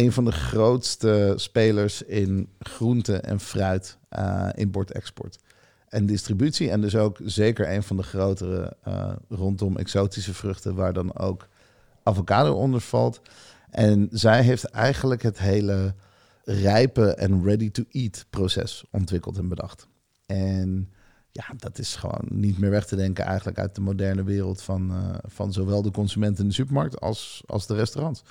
een van de grootste spelers in groente en fruit, uh, import-export. En distributie. En dus ook zeker een van de grotere uh, rondom exotische vruchten, waar dan ook avocado onder valt. En zij heeft eigenlijk het hele rijpe en ready-to-eat proces ontwikkeld en bedacht. En ja, dat is gewoon niet meer weg te denken eigenlijk uit de moderne wereld van, uh, van zowel de consument in de supermarkt als, als de restaurants.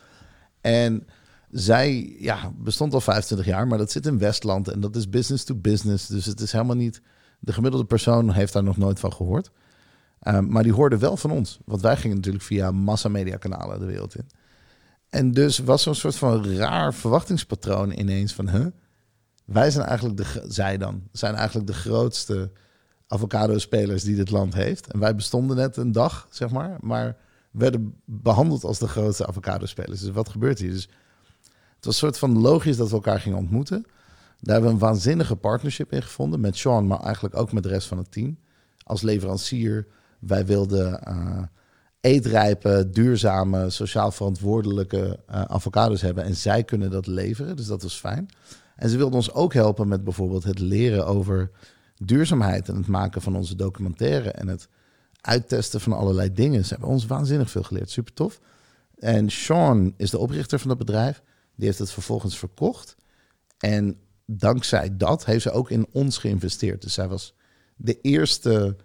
En zij ja, bestond al 25 jaar, maar dat zit in Westland en dat is business to business. Dus het is helemaal niet. De gemiddelde persoon heeft daar nog nooit van gehoord. Um, maar die hoorde wel van ons. Want wij gingen natuurlijk via massamediakanalen de wereld in. En dus was zo'n soort van raar verwachtingspatroon ineens van... Huh? Wij zijn eigenlijk de... Zij dan zijn eigenlijk de grootste avocado-spelers die dit land heeft. En wij bestonden net een dag, zeg maar. Maar werden behandeld als de grootste avocado-spelers. Dus wat gebeurt hier? Dus het was een soort van logisch dat we elkaar gingen ontmoeten. Daar hebben we een waanzinnige partnership in gevonden. Met Sean, maar eigenlijk ook met de rest van het team. Als leverancier. Wij wilden... Uh, eetrijpe, duurzame, sociaal verantwoordelijke uh, avocados hebben. En zij kunnen dat leveren, dus dat was fijn. En ze wilden ons ook helpen met bijvoorbeeld het leren over duurzaamheid en het maken van onze documentaire en het uittesten van allerlei dingen. Ze hebben ons waanzinnig veel geleerd, super tof. En Sean is de oprichter van dat bedrijf. Die heeft het vervolgens verkocht. En dankzij dat heeft ze ook in ons geïnvesteerd. Dus zij was de eerste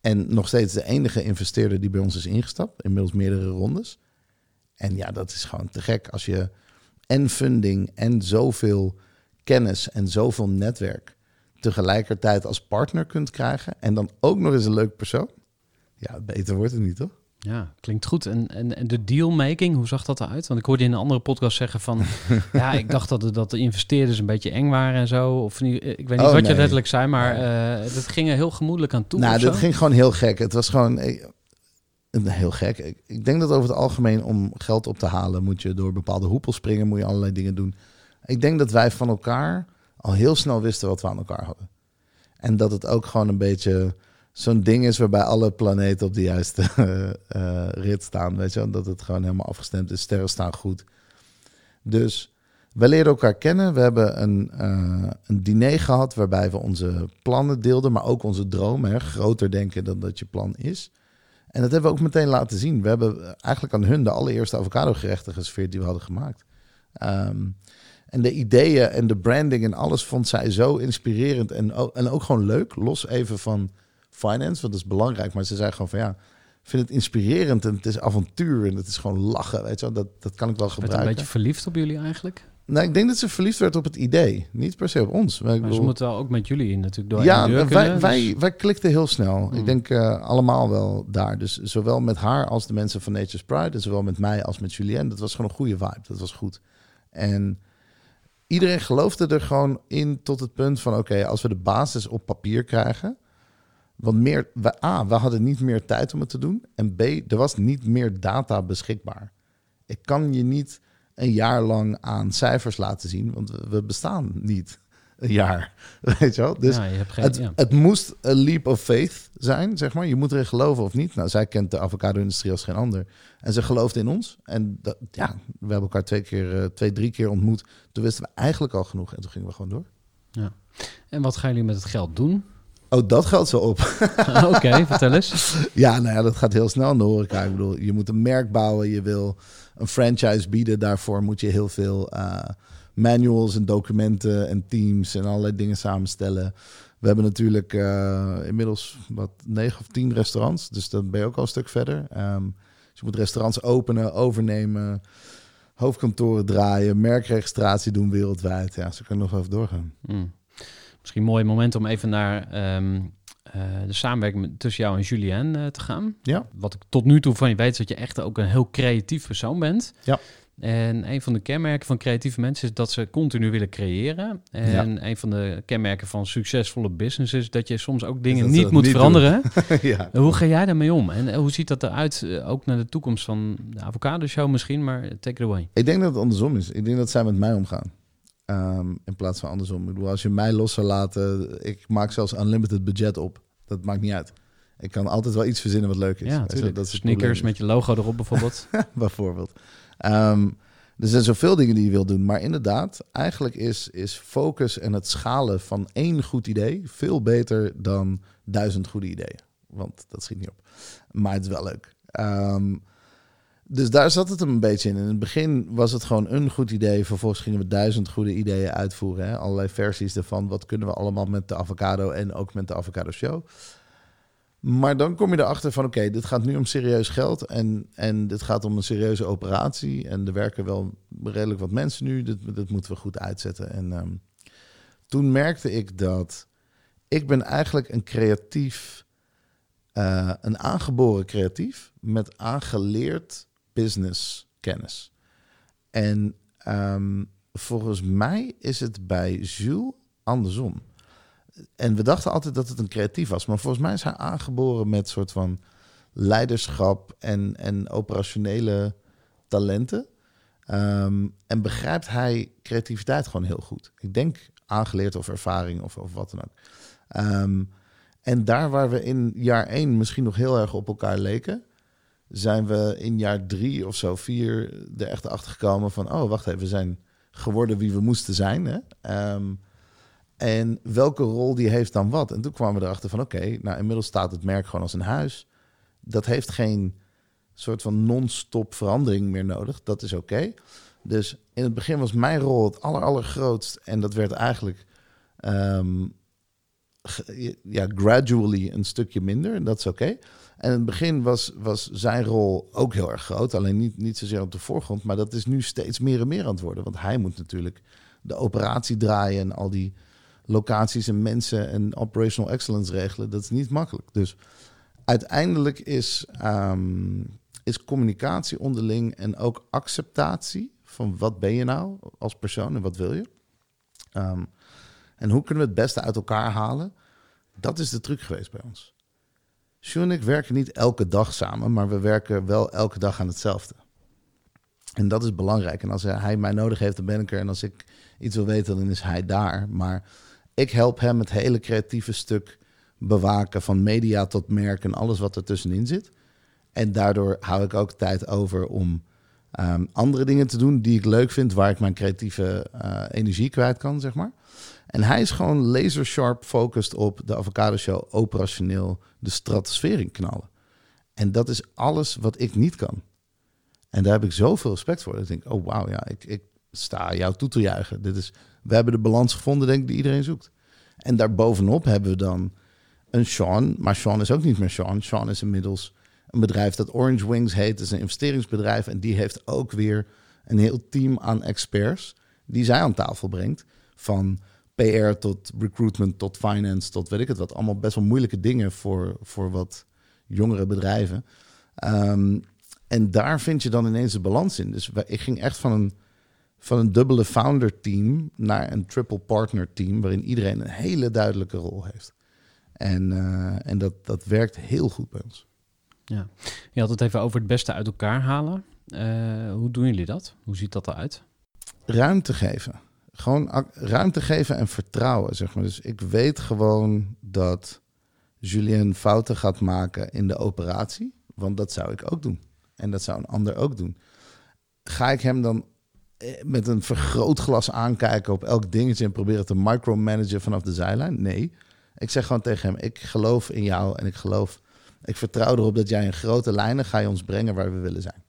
en nog steeds de enige investeerder die bij ons is ingestapt. Inmiddels meerdere rondes. En ja, dat is gewoon te gek als je en funding en zoveel kennis en zoveel netwerk tegelijkertijd als partner kunt krijgen. En dan ook nog eens een leuk persoon. Ja, beter wordt het niet, toch? Ja, klinkt goed. En, en, en de dealmaking, hoe zag dat eruit? Want ik hoorde in een andere podcast zeggen van... <laughs> ja, ik dacht dat de, dat de investeerders een beetje eng waren en zo. Of niet, ik weet niet oh, wat nee. je letterlijk zei, maar uh, dat ging er heel gemoedelijk aan toe. Nou, dat ging gewoon heel gek. Het was gewoon eh, heel gek. Ik denk dat over het algemeen om geld op te halen... moet je door bepaalde hoepels springen, moet je allerlei dingen doen. Ik denk dat wij van elkaar al heel snel wisten wat we aan elkaar hadden. En dat het ook gewoon een beetje zo'n ding is waarbij alle planeten op de juiste uh, <laughs> rit staan. Weet je, dat het gewoon helemaal afgestemd is. Sterren staan goed. Dus we leerden elkaar kennen. We hebben een, uh, een diner gehad waarbij we onze plannen deelden, maar ook onze dromen. Groter denken dan dat je plan is. En dat hebben we ook meteen laten zien. We hebben eigenlijk aan hun de allereerste avocado gerechten geserveerd die we hadden gemaakt. Um, en de ideeën en de branding en alles vond zij zo inspirerend en, en ook gewoon leuk. Los even van finance, want dat is belangrijk. Maar ze zei gewoon van ja, ik vind het inspirerend en het is avontuur en het is gewoon lachen. Weet je, dat, dat kan ik wel gebruiken. Werd een beetje verliefd op jullie eigenlijk? Nou, ik denk dat ze verliefd werd op het idee. Niet per se op ons. Maar, maar ze moeten wel ook met jullie natuurlijk door. Ja, wij, kunnen, wij, dus... wij klikten heel snel. Mm. Ik denk uh, allemaal wel daar. Dus zowel met haar als de mensen van Nature's Pride. En zowel met mij als met Julien. Dat was gewoon een goede vibe. Dat was goed. En iedereen geloofde er gewoon in tot het punt van... oké, okay, als we de basis op papier krijgen... Want meer, we, A, we hadden niet meer tijd om het te doen. En B, er was niet meer data beschikbaar. Ik kan je niet een jaar lang aan cijfers laten zien, want we- bestaan niet een jaar. <laughs> Weet je wel? Dus ja, je hebt geen, het, ja. het moest een leap of faith zijn, zeg maar. Je moet erin geloven of niet. Nou, zij kent de avocado-industrie als geen ander. En ze geloofde in ons. En dat, ja, we hebben elkaar twee, keer, eh, twee, drie keer ontmoet. Toen wisten we eigenlijk al genoeg. En toen gingen we gewoon door. En wat gaan jullie met het geld doen? Oh, dat geldt zo op. <laughs> Oké, vertel eens. Ja, nou ja, dat gaat heel snel in de horeca. Ik bedoel, je moet een merk bouwen, je wil een franchise bieden. Daarvoor moet je heel veel eh, manuals en documenten en teams en allerlei dingen samenstellen. We hebben natuurlijk eh, inmiddels wat negen of tien restaurants, dus dan ben je ook al een stuk verder. Ehm, dus je moet restaurants openen, overnemen, hoofdkantoren draaien, merkregistratie doen wereldwijd. Ja, zo kan ik nog even doorgaan. Hmm. Misschien een mooi moment om even naar ehm, eh, de samenwerking tussen jou en Julien eh, te gaan. Ja. Wat ik tot nu toe van je weet, is dat je echt ook een heel creatief persoon bent. Ja. En een van de kenmerken van creatieve mensen is dat ze continu willen creëren. En een van de kenmerken van succesvolle business is dat je soms ook dingen niet moet niet veranderen. <laughs> ja. Hoe ga jij daarmee om? En eh, hoe ziet dat eruit, ook naar de toekomst van de Avocado Show misschien, maar take it away. Ik denk dat het andersom is. Ik denk dat zij met mij omgaan. Ehm, in plaats van andersom. Ik bedoel, als je mij los zou laten... Ik maak zelfs unlimited budget op. Dat maakt niet uit. Ik kan altijd wel iets verzinnen wat leuk is. Ja, natuurlijk. Dat is Sneakers met je logo erop bijvoorbeeld. <laughs> bijvoorbeeld. Ehm, er zijn zoveel dingen die je wil doen. Maar inderdaad, eigenlijk is, is focus en het schalen van één goed idee... veel beter dan duizend goede ideeën. Want dat schiet niet op. Maar het is wel leuk. Ehm, dus daar zat het een beetje in. In het begin was het gewoon een goed idee. Vervolgens gingen we duizend goede ideeën uitvoeren. Hè? Allerlei versies ervan. Wat kunnen we allemaal met de avocado en ook met de avocado show. Maar dan kom je erachter van oké, dit gaat nu om serieus geld. En, en dit gaat om een serieuze operatie. En er werken wel redelijk wat mensen nu. Dit, dit moeten we goed uitzetten. En ehm, toen merkte ik dat ik ben eigenlijk een creatief, eh, een aangeboren creatief met aangeleerd business kennis. En ehm, volgens mij is het bij Jules andersom. En we dachten altijd dat het een creatief was, maar volgens mij is hij aangeboren met soort van leiderschap en, en operationele talenten. Ehm, en begrijpt hij creativiteit gewoon heel goed. Ik denk aangeleerd of ervaring of, of wat dan ook. Ehm, en daar waar we in jaar één misschien nog heel erg op elkaar leken, zijn we in jaar drie of zo, vier, er echt achter gekomen van, oh, wacht even, we zijn geworden wie we moesten zijn. Hè? Ehm, en welke rol die heeft dan wat? En toen kwamen we erachter van, oké, nou inmiddels staat het merk gewoon als een huis. Dat heeft geen soort van non-stop verandering meer nodig. Dat is oké. Dus in het begin was mijn rol het aller, allergrootst. En dat werd eigenlijk ehm, ja, gradually een stukje minder. En dat is oké. En in het begin was, was zijn rol ook heel erg groot. Alleen niet, niet zozeer op de voorgrond. Maar dat is nu steeds meer en meer aan het worden. Want hij moet natuurlijk de operatie draaien en al die locaties en mensen en operational excellence regelen. Dat is niet makkelijk. Dus uiteindelijk is, ehm, is communicatie onderling en ook acceptatie van wat ben je nou als persoon en wat wil je. Ehm, en hoe kunnen we het beste uit elkaar halen? Dat is de truc geweest bij ons. Sjoe en ik werken niet elke dag samen, maar we werken wel elke dag aan hetzelfde. En dat is belangrijk. En als hij mij nodig heeft, dan ben ik er. En als ik iets wil weten, dan is hij daar. Maar ik help hem het hele creatieve stuk bewaken, van media tot merk en alles wat er tussenin zit. En daardoor hou ik ook tijd over om ehm, andere dingen te doen die ik leuk vind, waar ik mijn creatieve eh, energie kwijt kan, zeg maar. En hij is gewoon laser sharp focused op de Avocado Show operationeel de stratosfeer in knallen. En dat is alles wat ik niet kan. En daar heb ik zoveel respect voor. Dat ik denk, oh wauw, ja, ik, ik sta jou toe te juichen. Dit is, we hebben de balans gevonden, denk ik, die iedereen zoekt. En daarbovenop hebben we dan een Sean. Maar Sean is ook niet meer Sean. Sean is inmiddels een bedrijf dat Orange Wings heet. Dat is een investeringsbedrijf. En die heeft ook weer een heel team aan experts die zij aan tafel brengt. Van PR tot recruitment tot finance tot weet ik het wat. Allemaal best wel moeilijke dingen voor, voor wat jongere bedrijven. Ehm, en daar vind je dan ineens de balans in. Dus ik ging echt van een, van een dubbele founder team naar een triple partner team, waarin iedereen een hele duidelijke rol heeft. En, eh, en dat, dat werkt heel goed bij ons. Ja. Je had het even over het beste uit elkaar halen. Eh, hoe doen jullie dat? Hoe ziet dat eruit? ruimte geven. Gewoon ruimte geven en vertrouwen, zeg maar. Dus ik weet gewoon dat Julien fouten gaat maken in de operatie. Want dat zou ik ook doen. En dat zou een ander ook doen. Ga ik hem dan eh, met een vergrootglas aankijken op elk dingetje... en proberen te micromanagen vanaf de zijlijn? Nee. Ik zeg gewoon tegen hem, ik geloof in jou en ik geloof... Ik vertrouw erop dat jij in grote lijnen ga ons brengen waar we willen zijn.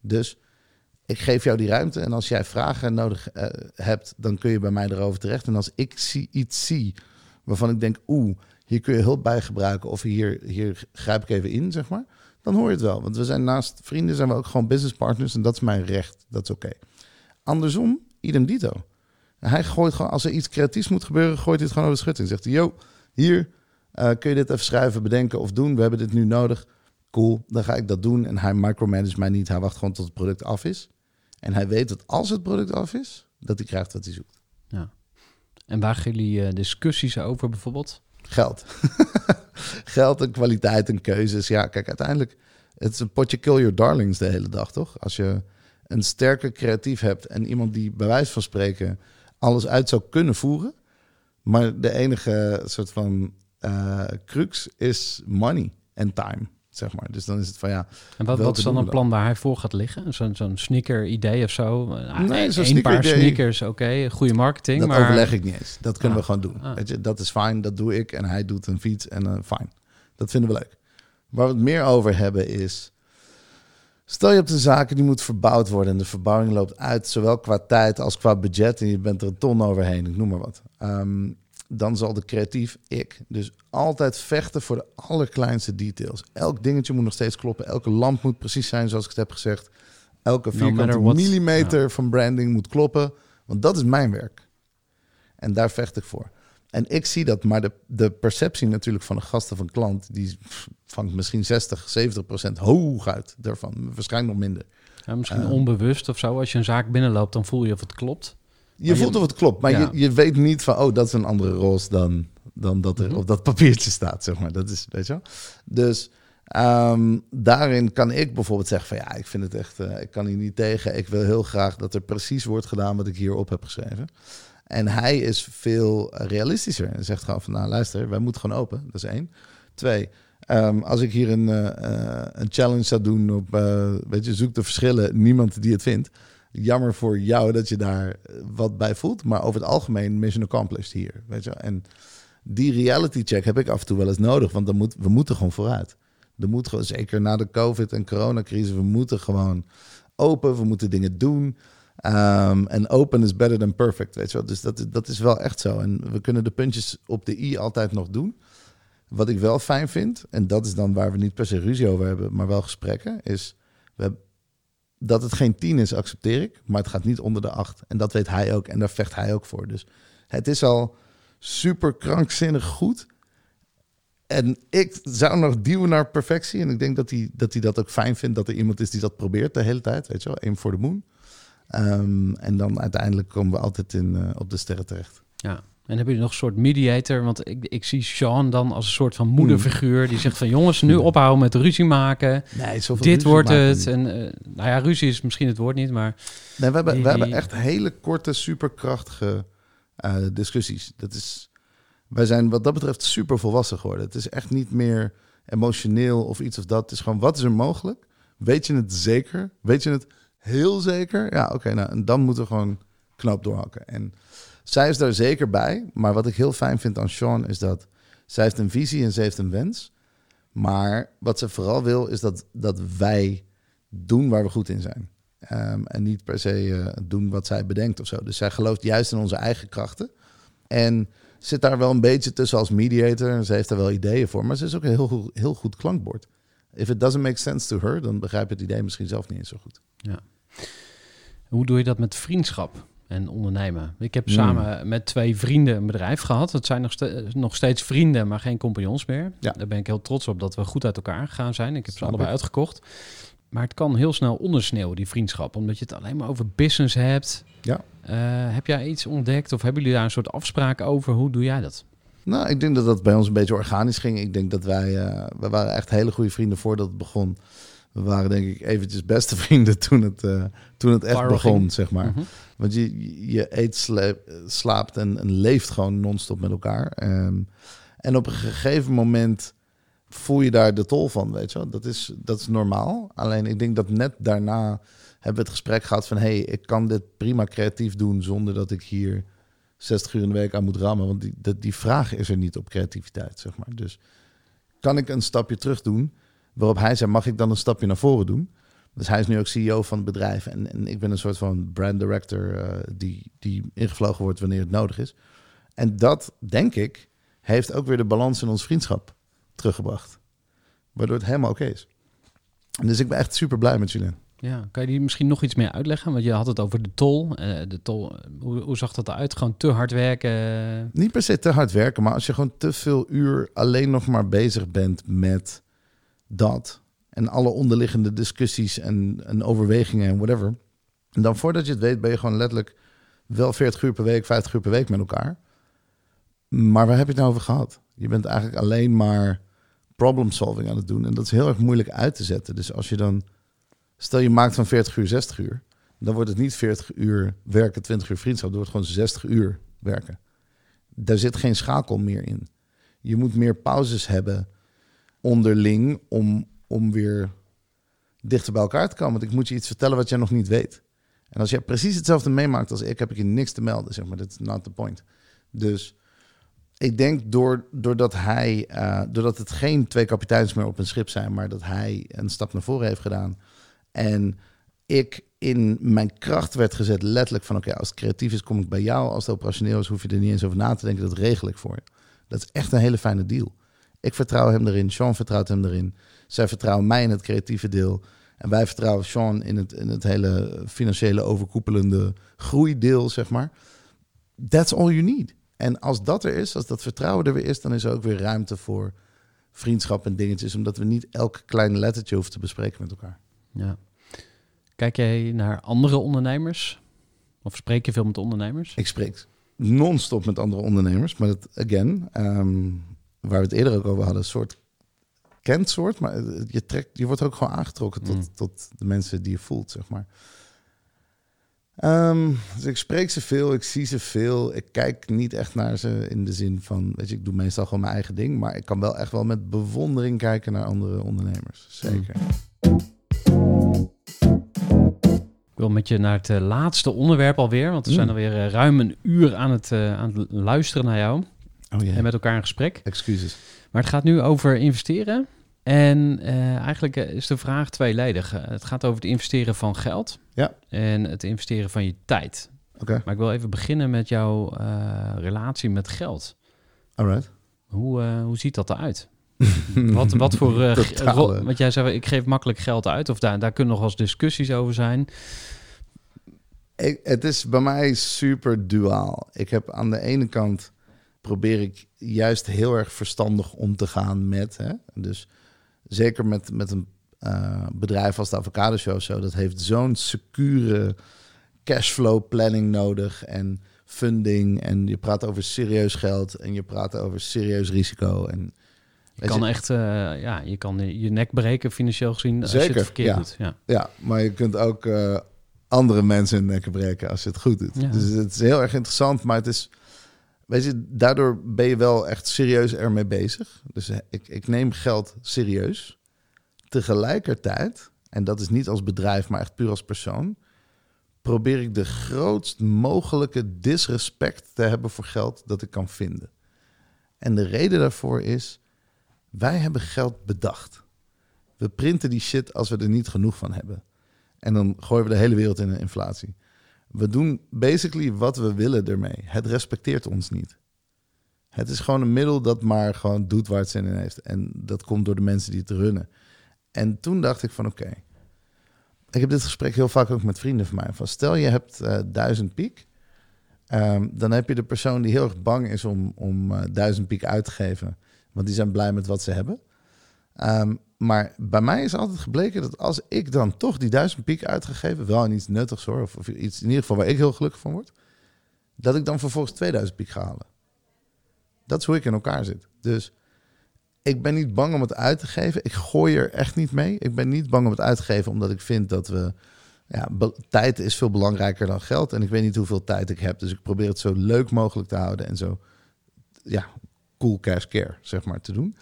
Dus ik geef jou die ruimte. En als jij vragen nodig eh, hebt, dan kun je bij mij erover terecht. En als ik zie, iets zie waarvan ik denk, oeh, hier kun je hulp bij gebruiken. Of hier, hier grijp ik even in, zeg maar. Dan hoor je het wel. Want we zijn naast vrienden, zijn we ook gewoon business partners. En dat is mijn recht. Dat is oké. Andersom, idem dito. Hij gooit gewoon, als er iets creatiefs moet gebeuren, gooit hij het gewoon over de schutting. Zegt hij, yo, hier eh, kun je dit even schrijven, bedenken of doen. We hebben dit nu nodig. Cool, dan ga ik dat doen. En hij micromanage mij niet. Hij wacht gewoon tot het product af is. En hij weet dat als het product af is, dat hij krijgt wat hij zoekt. En waar gaan jullie eh, discussies over bijvoorbeeld? Geld. <laughs> Geld en kwaliteit en keuzes. Ja, kijk, uiteindelijk, het is een potje kill your darlings de hele dag, toch? Als je een sterke creatief hebt en iemand die bij wijze van spreken alles uit zou kunnen voeren, maar de enige soort van eh crux is money en time, zeg maar. Dus dan is het van ja, En wat, wat is dan een plan waar hij voor gaat liggen? Zo'n zo'n sneaker idee of zo? Uh, Nee, zo'n paar sneaker-idee. sneakers, oké. Goede marketing, dat maar... overleg ik niet eens. Dat kunnen Ah, we gewoon doen. ah. Weet je, dat is fijn, dat doe ik. En hij doet een fiets en uh, fijn. Dat vinden we leuk. Waar we het meer over hebben is... Stel je hebt een zaken die moet verbouwd worden... en de verbouwing loopt uit, zowel qua tijd als qua budget... en je bent er een ton overheen, ik noem maar wat. Ehm, dan zal de creatief, ik, dus altijd vechten voor de allerkleinste details. Elk dingetje moet nog steeds kloppen. Elke lamp moet precies zijn zoals ik het heb gezegd. Elke No vierkante what. millimeter van branding moet kloppen. Want dat is mijn werk. En daar vecht ik voor. En ik zie dat, maar de, de perceptie natuurlijk van de gasten van klant... die vangt misschien 60, 70 procent hooguit daarvan. Waarschijnlijk nog minder. Ja, misschien Eh. onbewust of zo. Als je een zaak binnenloopt, dan voel je of het klopt. Je Maar je- voelt of het klopt, maar Ja. je, je weet niet van... oh, dat is een andere roze dan, dan dat er Mhm. op dat papiertje staat, zeg maar. Dat is, weet je wel? Dus ehm, daarin kan ik bijvoorbeeld zeggen van... ja, ik vind het echt... eh, ik kan hier niet tegen. Ik wil heel graag dat er precies wordt gedaan wat ik hierop heb geschreven. En hij is veel realistischer. En zegt gewoon van, nou luister, wij moeten gewoon open. Dat is één. Twee, ehm, als ik hier een, eh, eh, een challenge zou doen op, weet je, zoek de verschillen, niemand die het vindt. Jammer voor jou dat je daar eh, wat bij voelt. Maar over het algemeen, mission accomplished hier. Weet je? En die reality check heb ik af en toe wel eens nodig. Want dan moet, we moeten gewoon vooruit. Er moet gewoon, zeker na de COVID en coronacrisis, we moeten gewoon open. We moeten dingen doen. Ehm, en open is better than perfect, weet je wel. Dus dat, dat is wel echt zo. En we kunnen de puntjes op de i altijd nog doen. Wat ik wel fijn vind, en dat is dan waar we niet per se ruzie over hebben, maar wel gesprekken, is we dat het geen 10 is, accepteer ik. Maar het gaat niet onder de 8. En dat weet hij ook. En daar vecht hij ook voor. Dus het is al super krankzinnig goed. En ik zou nog duwen naar perfectie. En ik denk dat hij, dat hij dat ook fijn vindt. Dat er iemand is die dat probeert de hele tijd. Weet je wel, aim for the moon. Ehm, en dan uiteindelijk komen we altijd in, eh, op de sterren terecht. Ja. En hebben jullie nog een soort mediator? Want ik, ik zie Sean dan als een soort van moederfiguur. Die zegt van jongens, nu ophouden met ruzie maken. Nee, Dit wordt het. En eh, nou ja, ruzie is misschien het woord niet, maar Nee, we hebben, Die- we hebben echt hele korte, superkrachtige eh discussies. Dat is, wij zijn wat dat betreft super volwassen geworden. Het is echt niet meer emotioneel of iets of dat. Het is gewoon, wat is er mogelijk? Weet je het zeker? Weet je het heel zeker? Ja, oké, nou, en dan moeten we gewoon knoop doorhakken. En zij is daar zeker bij. Maar wat ik heel fijn vind aan Sean is dat zij heeft een visie en ze heeft een wens. Maar wat ze vooral wil is dat, dat wij doen waar we goed in zijn. Ehm, en niet per se eh, doen wat zij bedenkt of zo. Dus zij gelooft juist in onze eigen krachten. En zit daar wel een beetje tussen als mediator. Ze heeft daar wel ideeën voor. Maar ze is ook een heel, goed- heel goed klankbord. If it doesn't make sense to her, dan begrijp je het idee misschien zelf niet eens zo goed. hoe doe je dat met vriendschap en ondernemen? Ik heb Hmm. samen met twee vrienden een bedrijf gehad. Het zijn nog, ste- nog steeds vrienden, maar geen compagnons meer. Ja. Daar ben ik heel trots op dat we goed uit elkaar gegaan zijn. Ik heb ze allebei ik. uitgekocht. Maar het kan heel snel ondersneeuwen, die vriendschap. Omdat je het alleen maar over business hebt. Ja. Eh, heb jij iets ontdekt of hebben jullie daar een soort afspraak over? Hoe doe jij dat? Nou, ik denk dat dat bij ons een beetje organisch ging. Ik denk dat wij, we waren echt hele goede vrienden voordat het begon. We waren denk ik eventjes beste <laughs> vrienden toen het, eh, toen het echt begon, zeg maar. Mhm. Want je, je eet, slaapt en, en leeft gewoon non-stop met elkaar. Ehm, en op een gegeven moment voel je daar de tol van, weet je wel. Dat is, dat is normaal. Alleen ik denk dat net daarna hebben we het gesprek gehad van... hey, ik kan dit prima creatief doen zonder dat ik hier 60 uur in de week aan moet rammen. Want die, dat, die vraag is er niet op creativiteit, zeg maar. Dus kan ik een stapje terug doen? Waarop hij zei, mag ik dan een stapje naar voren doen? Dus hij is nu ook CEO van het bedrijf. En, en ik ben een soort van brand director eh, die, die ingevlogen wordt wanneer het nodig is. En dat, denk ik, heeft ook weer de balans in ons vriendschap teruggebracht. Waardoor het helemaal oké is. En dus ik ben echt super blij met Julien. Ja, kan je die misschien nog iets meer uitleggen? Want je had het over de tol. Eh, de tol hoe, hoe zag dat eruit? Gewoon te hard werken? Niet per se te hard werken, maar als je gewoon te veel uur alleen nog maar bezig bent met dat. En alle onderliggende discussies en, en overwegingen en whatever. En dan voordat je het weet ben je gewoon letterlijk wel 40 uur per week, 50 uur per week met elkaar. Maar waar heb je het nou over gehad? Je bent eigenlijk alleen maar problem solving aan het doen. En dat is heel erg moeilijk uit te zetten. Dus als je dan, stel je maakt van 40 uur 60 uur. Dan wordt het niet 40 uur werken, 20 uur vriendschap. Dan wordt het gewoon 60 uur werken. Daar zit geen schakel meer in. Je moet meer pauzes hebben onderling om, om weer dichter bij elkaar te komen. Want ik moet je iets vertellen wat jij nog niet weet. En als jij precies hetzelfde meemaakt als ik, heb ik je niks te melden. Zeg maar, that's not the point. Dus ik denk door, doordat hij, eh, doordat het geen twee kapiteins meer op een schip zijn, maar dat hij een stap naar voren heeft gedaan. En ik in mijn kracht werd gezet, letterlijk van oké, als het creatief is, kom ik bij jou. Als het operationeel is, hoef je er niet eens over na te denken. Dat regel ik voor je. Dat is echt een hele fijne deal. Ik vertrouw hem erin, Sean vertrouwt hem erin. Zij vertrouwen mij in het creatieve deel. En wij vertrouwen Sean in het, in het hele financiële overkoepelende groeideel, zeg maar. That's all you need. En als dat er is, als dat vertrouwen er weer is, dan is er ook weer ruimte voor vriendschap en dingetjes. Omdat we niet elk klein lettertje hoeven te bespreken met elkaar. Ja. Kijk jij naar andere ondernemers? Of spreek je veel met ondernemers? Ik spreek non-stop met andere ondernemers. Maar dat, again, ehm, waar we het eerder ook over hadden, een soort kent soort. Maar je, trekt, je wordt ook gewoon aangetrokken tot, Mm. tot de mensen die je voelt, zeg maar. Ehm, dus ik spreek ze veel, ik zie ze veel. Ik kijk niet echt naar ze in de zin van, weet je, ik doe meestal gewoon mijn eigen ding. Maar ik kan wel echt wel met bewondering kijken naar andere ondernemers. Zeker. Ik wil met je naar het eh, laatste onderwerp alweer. Want we Mm. zijn alweer eh, ruim een uur aan het, eh, aan het luisteren naar jou. Oh En met elkaar in gesprek. excuses. Maar het gaat nu over investeren. En eh, eigenlijk eh, is de vraag tweeledig. Eh, het gaat over het investeren van geld. Ja. En het investeren van je tijd. Oké, Maar ik wil even beginnen met jouw relatie met geld. alright. Hoe, hoe ziet dat eruit? <laughs> Wat, wat voor... eh, ge- Totale- ro- want jij zei, ik geef makkelijk geld uit. Of daar, daar kunnen nog wel eens discussies over zijn. Ik, het is bij mij super duaal. Ik heb aan de ene kant probeer ik juist heel erg verstandig om te gaan met. Hè? Dus zeker met, met een eh, bedrijf als de Avocado Show, zo, dat heeft zo'n secure cashflow planning nodig en funding. En je praat over serieus geld en je praat over serieus risico. En, Je kan je, echt... eh, ja, je kan je nek breken financieel gezien als je Zeker, het verkeerd ja. doet. Ja. Ja, maar je kunt ook eh, andere mensen hun nekken breken als je het goed doet. Ja. Dus het is heel erg interessant, maar het is... Weet je, daardoor ben je wel echt serieus ermee bezig. Dus eh, ik, ik neem geld serieus. Tegelijkertijd, en dat is niet als bedrijf, maar echt puur als persoon... probeer ik de grootst mogelijke disrespect te hebben voor geld dat ik kan vinden. En de reden daarvoor is... wij hebben geld bedacht. We printen die shit als we er niet genoeg van hebben. En dan gooien we de hele wereld in een inflatie. We doen basically wat we willen ermee. Het respecteert ons niet. Het is gewoon een middel dat maar gewoon doet waar het zin in heeft. En dat komt door de mensen die het runnen. En toen dacht ik van oké. Ik heb dit gesprek heel vaak ook met vrienden van mij. Van stel je hebt eh, duizend piek. ehm, dan heb je de persoon die heel erg bang is om, om eh, duizend piek uit te geven. Want die zijn blij met wat ze hebben. Ehm, maar bij mij is altijd gebleken dat als ik dan toch die duizend piek uitgegeven, wel aan iets nuttigs hoor, of, iets in ieder geval waar ik heel gelukkig van word, dat ik dan vervolgens 2000 piek ga halen. Dat is hoe ik in elkaar zit. Dus ik ben niet bang om het uit te geven. Ik gooi er echt niet mee. Ik ben niet bang om het uit te geven, omdat ik vind dat we. Ja, tijd is veel belangrijker dan geld. En ik weet niet hoeveel tijd ik heb. Dus ik probeer het zo leuk mogelijk te houden. En zo, ja, cool cash care, zeg maar, te doen.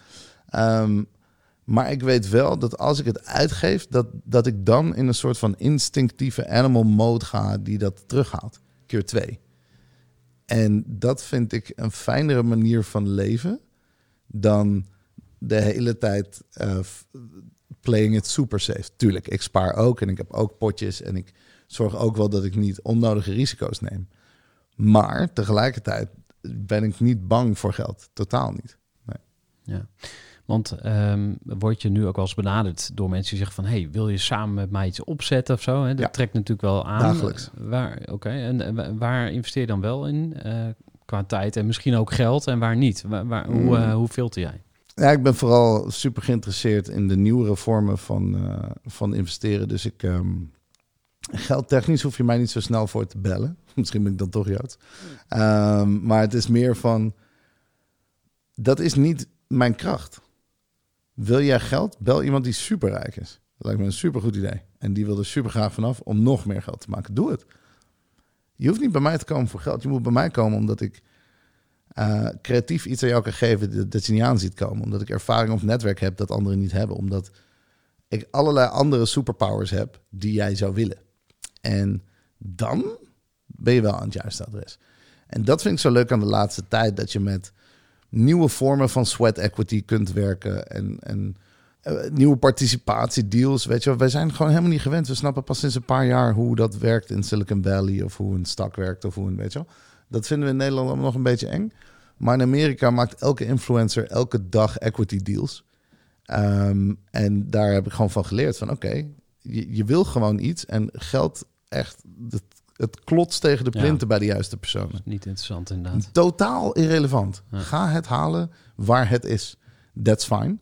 Ehm, maar ik weet wel dat als ik het uitgeef, dat, dat ik dan in een soort van instinctieve animal mode ga die dat terughaalt. Keer twee. En dat vind ik een fijnere manier van leven dan de hele tijd eh, playing it super safe. Tuurlijk, ik spaar ook en ik heb ook potjes en ik zorg ook wel dat ik niet onnodige risico's neem. Maar tegelijkertijd ben ik niet bang voor geld. Totaal niet. Ja. Want ehm, word je nu ook wel eens benaderd door mensen die zeggen van... hey, wil je samen met mij iets opzetten of zo? Hè? Dat Ja. trekt natuurlijk wel aan. Dagelijks. Waar, Oké, en eh, wa- waar investeer je dan wel in? eh, qua tijd en misschien ook geld en waar niet? Waar, waar, hoe, Mm. eh, hoe filter jij? Ja, ik ben vooral super geïnteresseerd in de nieuwere vormen van, eh, van investeren. Dus ik. ehm geldtechnisch hoef je mij niet zo snel voor te bellen. <laughs> Misschien ben ik dan toch Joods. Ehm, maar het is meer van. Dat is niet mijn kracht. Wil jij geld? Bel iemand die superrijk is. Dat lijkt me een supergoed idee. En die wil er super graag vanaf om nog meer geld te maken. Doe het. Je hoeft niet bij mij te komen voor geld. Je moet bij mij komen omdat ik eh, creatief iets aan jou kan geven dat, dat je niet aan ziet komen. Omdat ik ervaring of netwerk heb dat anderen niet hebben. Omdat ik allerlei andere superpowers heb die jij zou willen. En dan ben je wel aan het juiste adres. En dat vind ik zo leuk aan de laatste tijd. Dat je met nieuwe vormen van sweat equity kunt werken. En, en eh, nieuwe participatiedeals. Weet je, wij zijn gewoon helemaal niet gewend. We snappen pas sinds een paar jaar hoe dat werkt in Silicon Valley. Of hoe een stak werkt. Of hoe een, weet je. Dat vinden we in Nederland nog een beetje eng. Maar in Amerika maakt elke influencer elke dag equity deals. Ehm, en daar heb ik gewoon van geleerd van oké, je, je wil gewoon iets en geld echt, het klotst tegen de Ja. plinten bij de juiste personen. Niet interessant inderdaad. Totaal irrelevant. Ja. Ga het halen waar het is. That's fine.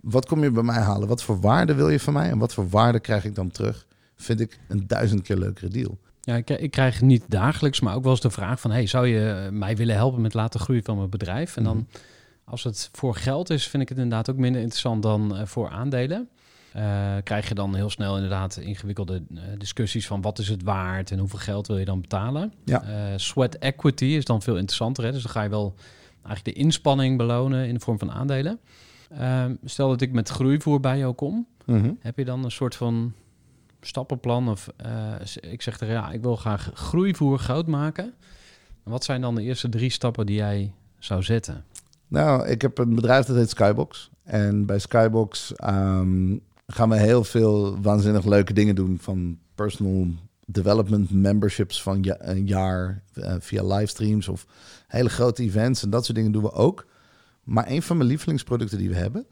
Wat kom je bij mij halen? Wat voor waarde wil je van mij? En wat voor waarde krijg ik dan terug? Vind ik een duizend keer leukere deal. Ja, ik, ik krijg niet dagelijks, maar ook wel eens de vraag van... hey, zou je mij willen helpen met laten groeien van mijn bedrijf? En dan, Mhm. als het voor geld is, vind ik het inderdaad ook minder interessant dan eh, voor aandelen. Eh, krijg je dan heel snel inderdaad ingewikkelde eh, discussies van wat is het waard en hoeveel geld wil je dan betalen? Ja. Eh, sweat equity is dan veel interessanter. Hè? Dus dan ga je wel eigenlijk de inspanning belonen in de vorm van aandelen. Ehm, stel dat ik met groeivoer bij jou kom. Heb je dan een soort van stappenplan? Of ik zeg er ja, ik wil graag groeivoer groot maken. Wat zijn dan de eerste drie stappen die jij zou zetten? Nou, ik heb een bedrijf dat heet Skybox. En bij Skybox ehm, gaan we heel veel waanzinnig leuke dingen doen. Van personal development memberships van een jaar eh, via livestreams of hele grote events. En dat soort dingen doen we ook. Maar een van mijn lievelingsproducten die we hebben,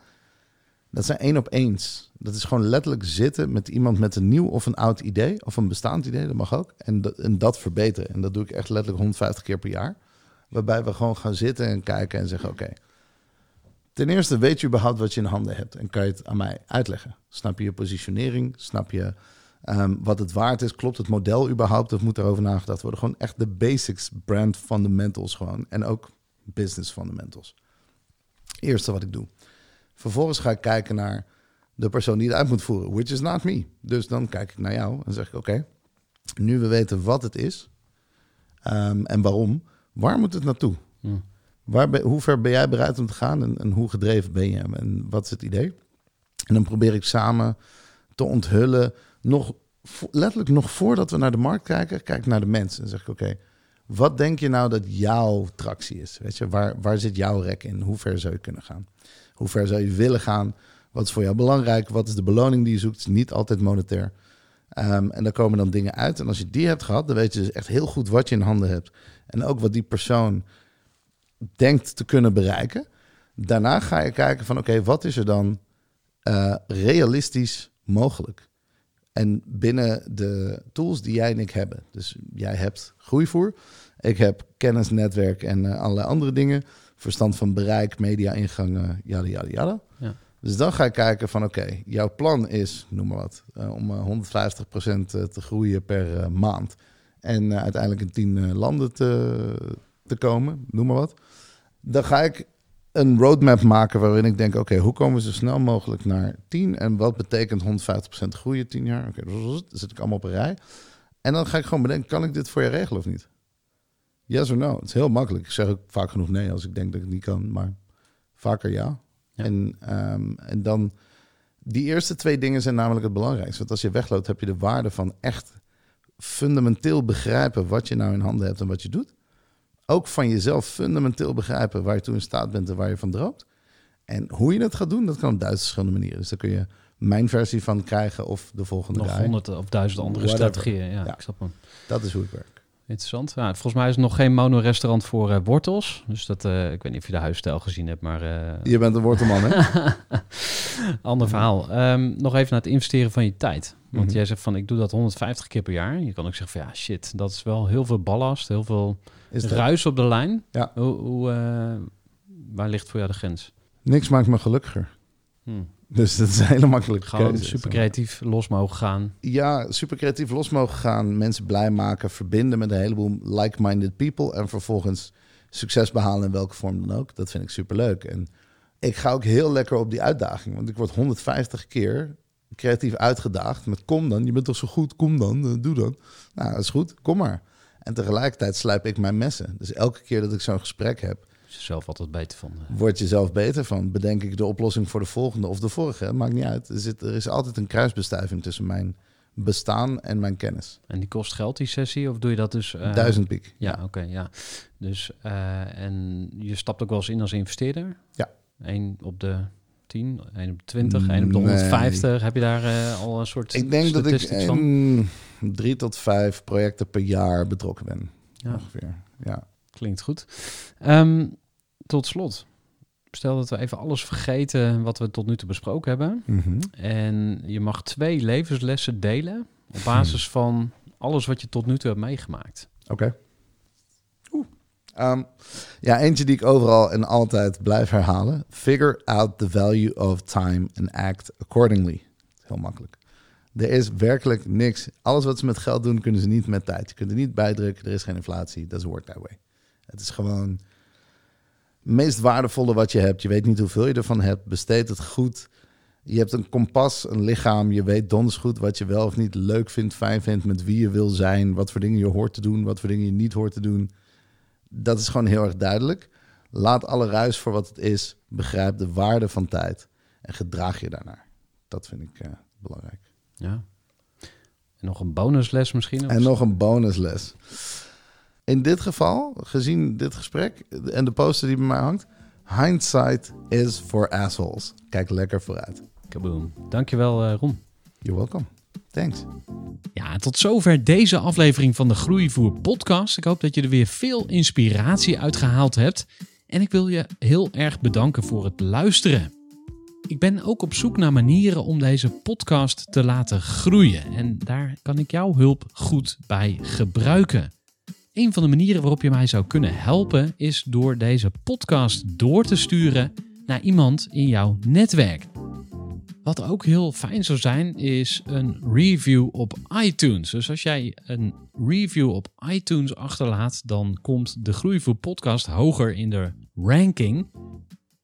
dat zijn één op eens. Dat is gewoon letterlijk zitten met iemand met een nieuw of een oud idee. Of een bestaand idee, dat mag ook. En dat, en dat verbeteren. En dat doe ik echt letterlijk 150 keer per jaar. Waarbij we gewoon gaan zitten en kijken en zeggen: Oké, ten eerste weet je überhaupt wat je in handen hebt en kan je het aan mij uitleggen. Snap je je positionering? Snap je ehm, wat het waard is? Klopt het model überhaupt? Of moet daarover nagedacht worden? Gewoon echt de basics, brand fundamentals gewoon. En ook business fundamentals. Eerste wat ik doe. Vervolgens ga ik kijken naar de persoon die het uit moet voeren, which is not me. Dus dan kijk ik naar jou en zeg ik: Oké, nu we weten wat het is ehm, en waarom, waar moet het naartoe? Waar hoe ver ben jij bereid om te gaan en, en hoe gedreven ben je en wat is het idee? En dan probeer ik samen te onthullen, nog, letterlijk nog voordat we naar de markt kijken, kijk ik naar de mensen en zeg ik: Oké, wat denk je nou dat jouw tractie is? Weet je, waar, waar zit jouw rek in? Hoe ver zou je kunnen gaan? Hoe ver zou je willen gaan? Wat is voor jou belangrijk? Wat is de beloning die je zoekt? Het is niet altijd monetair. Ehm, en daar komen dan dingen uit. En als je die hebt gehad, dan weet je dus echt heel goed wat je in handen hebt. En ook wat die persoon denkt te kunnen bereiken. Daarna ga je kijken van oké, wat is er dan eh, realistisch mogelijk? En binnen de tools die jij en ik hebben. Dus jij hebt groeivoer. Ik heb kennis, netwerk en eh, allerlei andere dingen. Verstand van bereik, media-ingangen, yada, yada, yada. Ja. Dus dan ga ik kijken van oké, jouw plan is, noem maar wat, eh, om eh, 150% te groeien per maand. En uiteindelijk in 10 eh, landen te, te komen, noem maar wat. Dan ga ik een roadmap maken waarin ik denk, oké, hoe komen we zo snel mogelijk naar 10 en wat betekent 150% groeien 10 jaar? Oké, dan zit ik allemaal op een rij. En dan ga ik gewoon bedenken, kan ik dit voor je regelen of niet? Yes or no? Het is heel makkelijk. Ik zeg ook vaak genoeg nee als ik denk dat ik het niet kan, maar vaker ja. Ja. En, ehm, en dan, die eerste twee dingen zijn namelijk het belangrijkste. Want als je wegloopt, heb je de waarde van echt fundamenteel begrijpen wat je nou in handen hebt en wat je doet. Ook van jezelf fundamenteel begrijpen waar je toe in staat bent en waar je van droomt. En hoe je dat gaat doen, dat kan op duizend verschillende manieren. Dus daar kun je mijn versie van krijgen of de volgende Nog honderd of duizend andere Whatever. strategieën. Ja, Ja. ik snap hem. Dat is hoe ik werk. Interessant. Ja, volgens mij is er nog geen mono-restaurant voor eh, wortels. Dus dat, eh, ik weet niet of je de huisstijl gezien hebt, maar eh, Je bent een wortelman, hè? <laughs> ander verhaal. Ehm, nog even naar het investeren van je tijd. Want Mhm. jij zegt van, ik doe dat 150 keer per jaar. Je kan ook zeggen van, ja, shit, dat is wel heel veel ballast, heel veel Is dat- ruis op de lijn. Ja. Hoe, hoe, eh, waar ligt voor jou de grens? Niks maakt me gelukkiger. Hm. Dus dat is een hele makkelijke Gewoon keuze. super creatief los mogen gaan. Ja, super creatief los mogen gaan. Mensen blij maken. Verbinden met een heleboel like-minded people. En vervolgens succes behalen in welke vorm dan ook. Dat vind ik super leuk. En ik ga ook heel lekker op die uitdaging. Want ik word 150 keer creatief uitgedaagd. Met kom dan, je bent toch zo goed, kom dan, eh, doe dan. Nou, dat is goed, kom maar. En tegelijkertijd slijp ik mijn messen. Dus elke keer dat ik zo'n gesprek heb, Is er zelf altijd beter van. eh. word je zelf beter van. Bedenk ik de oplossing voor de volgende of de vorige. Maakt niet uit. Er, zit, er is altijd een kruisbestuiving tussen mijn bestaan en mijn kennis. En die kost geld, die sessie? Of doe je dat dus... eh, Duizend piek. Ja, oké, ja. Dus, eh, en je stapt ook wel eens in als investeerder? Ja. Eén op de 10, één op de 20, één op de Nee. 150. Heb je daar eh, al een soort Ik denk dat ik mm, drie tot vijf projecten per jaar betrokken ben. Ja. Ongeveer. Ja. Klinkt goed. Ehm, tot slot. Stel dat we even alles vergeten wat we tot nu toe besproken hebben. Mhm. En je mag twee levenslessen delen op basis van alles wat je tot nu toe hebt meegemaakt. Oké. Ehm, ja, eentje die ik overal en altijd blijf herhalen. Figure out the value of time and act accordingly. Heel makkelijk. Er is werkelijk niks. Alles wat ze met geld doen, kunnen ze niet met tijd. Je kunt er niet bijdrukken. Er is geen inflatie. Doesn't work that way. Het is gewoon het meest waardevolle wat je hebt. Je weet niet hoeveel je ervan hebt. Besteed het goed. Je hebt een kompas, een lichaam. Je weet donders goed wat je wel of niet leuk vindt, fijn vindt, met wie je wil zijn, wat voor dingen je hoort te doen, wat voor dingen je niet hoort te doen. Dat is gewoon heel erg duidelijk. Laat alle ruis voor wat het is. Begrijp de waarde van tijd en gedraag je daarnaar. Dat vind ik eh, belangrijk. Ja. En nog een bonusles misschien? Of En nog een bonusles. In dit geval, gezien dit gesprek en de poster die bij mij hangt, hindsight is for assholes. Kijk lekker vooruit. Kaboom. Dankjewel eh Ron. You're welcome. Ja, tot zover deze aflevering van de Groeivoer podcast. Ik hoop dat je er weer veel inspiratie uit gehaald hebt. En ik wil je heel erg bedanken voor het luisteren. Ik ben ook op zoek naar manieren om deze podcast te laten groeien. En daar kan ik jouw hulp goed bij gebruiken. Een van de manieren waarop je mij zou kunnen helpen is door deze podcast door te sturen naar iemand in jouw netwerk. Wat ook heel fijn zou zijn, is een review op iTunes. Dus als jij een review op iTunes achterlaat, dan komt de Groeivoer podcast hoger in de ranking.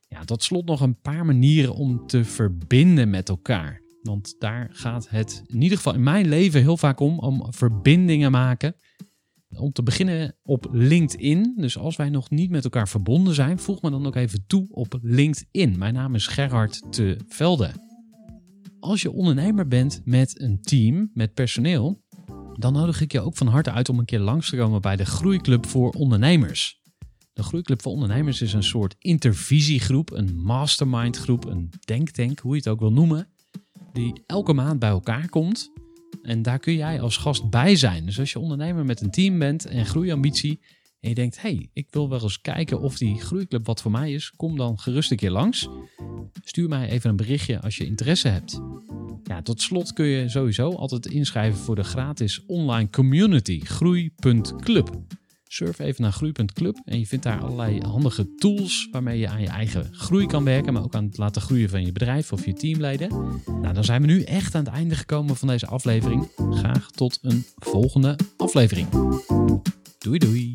Ja, tot slot nog een paar manieren om te verbinden met elkaar. Want daar gaat het in ieder geval in mijn leven heel vaak om, om verbindingen maken. Om te beginnen op LinkedIn. Dus als wij nog niet met elkaar verbonden zijn, voeg me dan ook even toe op LinkedIn. Mijn naam is Gerhard te Velde. Als je ondernemer bent met een team, met personeel, dan nodig ik je ook van harte uit om een keer langs te komen bij de Groeiclub voor Ondernemers. De Groeiclub voor Ondernemers is een soort intervisiegroep, een mastermind groep, een denktank, hoe je het ook wil noemen, die elke maand bij elkaar komt. En daar kun jij als gast bij zijn. Dus als je ondernemer met een team bent en groeiambitie en je denkt, hey, ik wil wel eens kijken of die groeiclub wat voor mij is, kom dan gerust een keer langs. Stuur mij even een berichtje als je interesse hebt. Ja, tot slot kun je sowieso altijd inschrijven voor de gratis online community groei.club. Surf even naar groei.club en je vindt daar allerlei handige tools waarmee je aan je eigen groei kan werken, maar ook aan het laten groeien van je bedrijf of je teamleden. Nou, dan zijn we nu echt aan het einde gekomen van deze aflevering. Graag tot een volgende aflevering. Doei doei.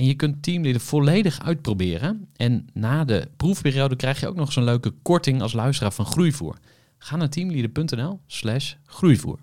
En je kunt Teamleader volledig uitproberen. En na de proefperiode krijg je ook nog zo'n leuke korting als luisteraar van Groeivoer. Ga naar teamleader.nl slash groeivoer.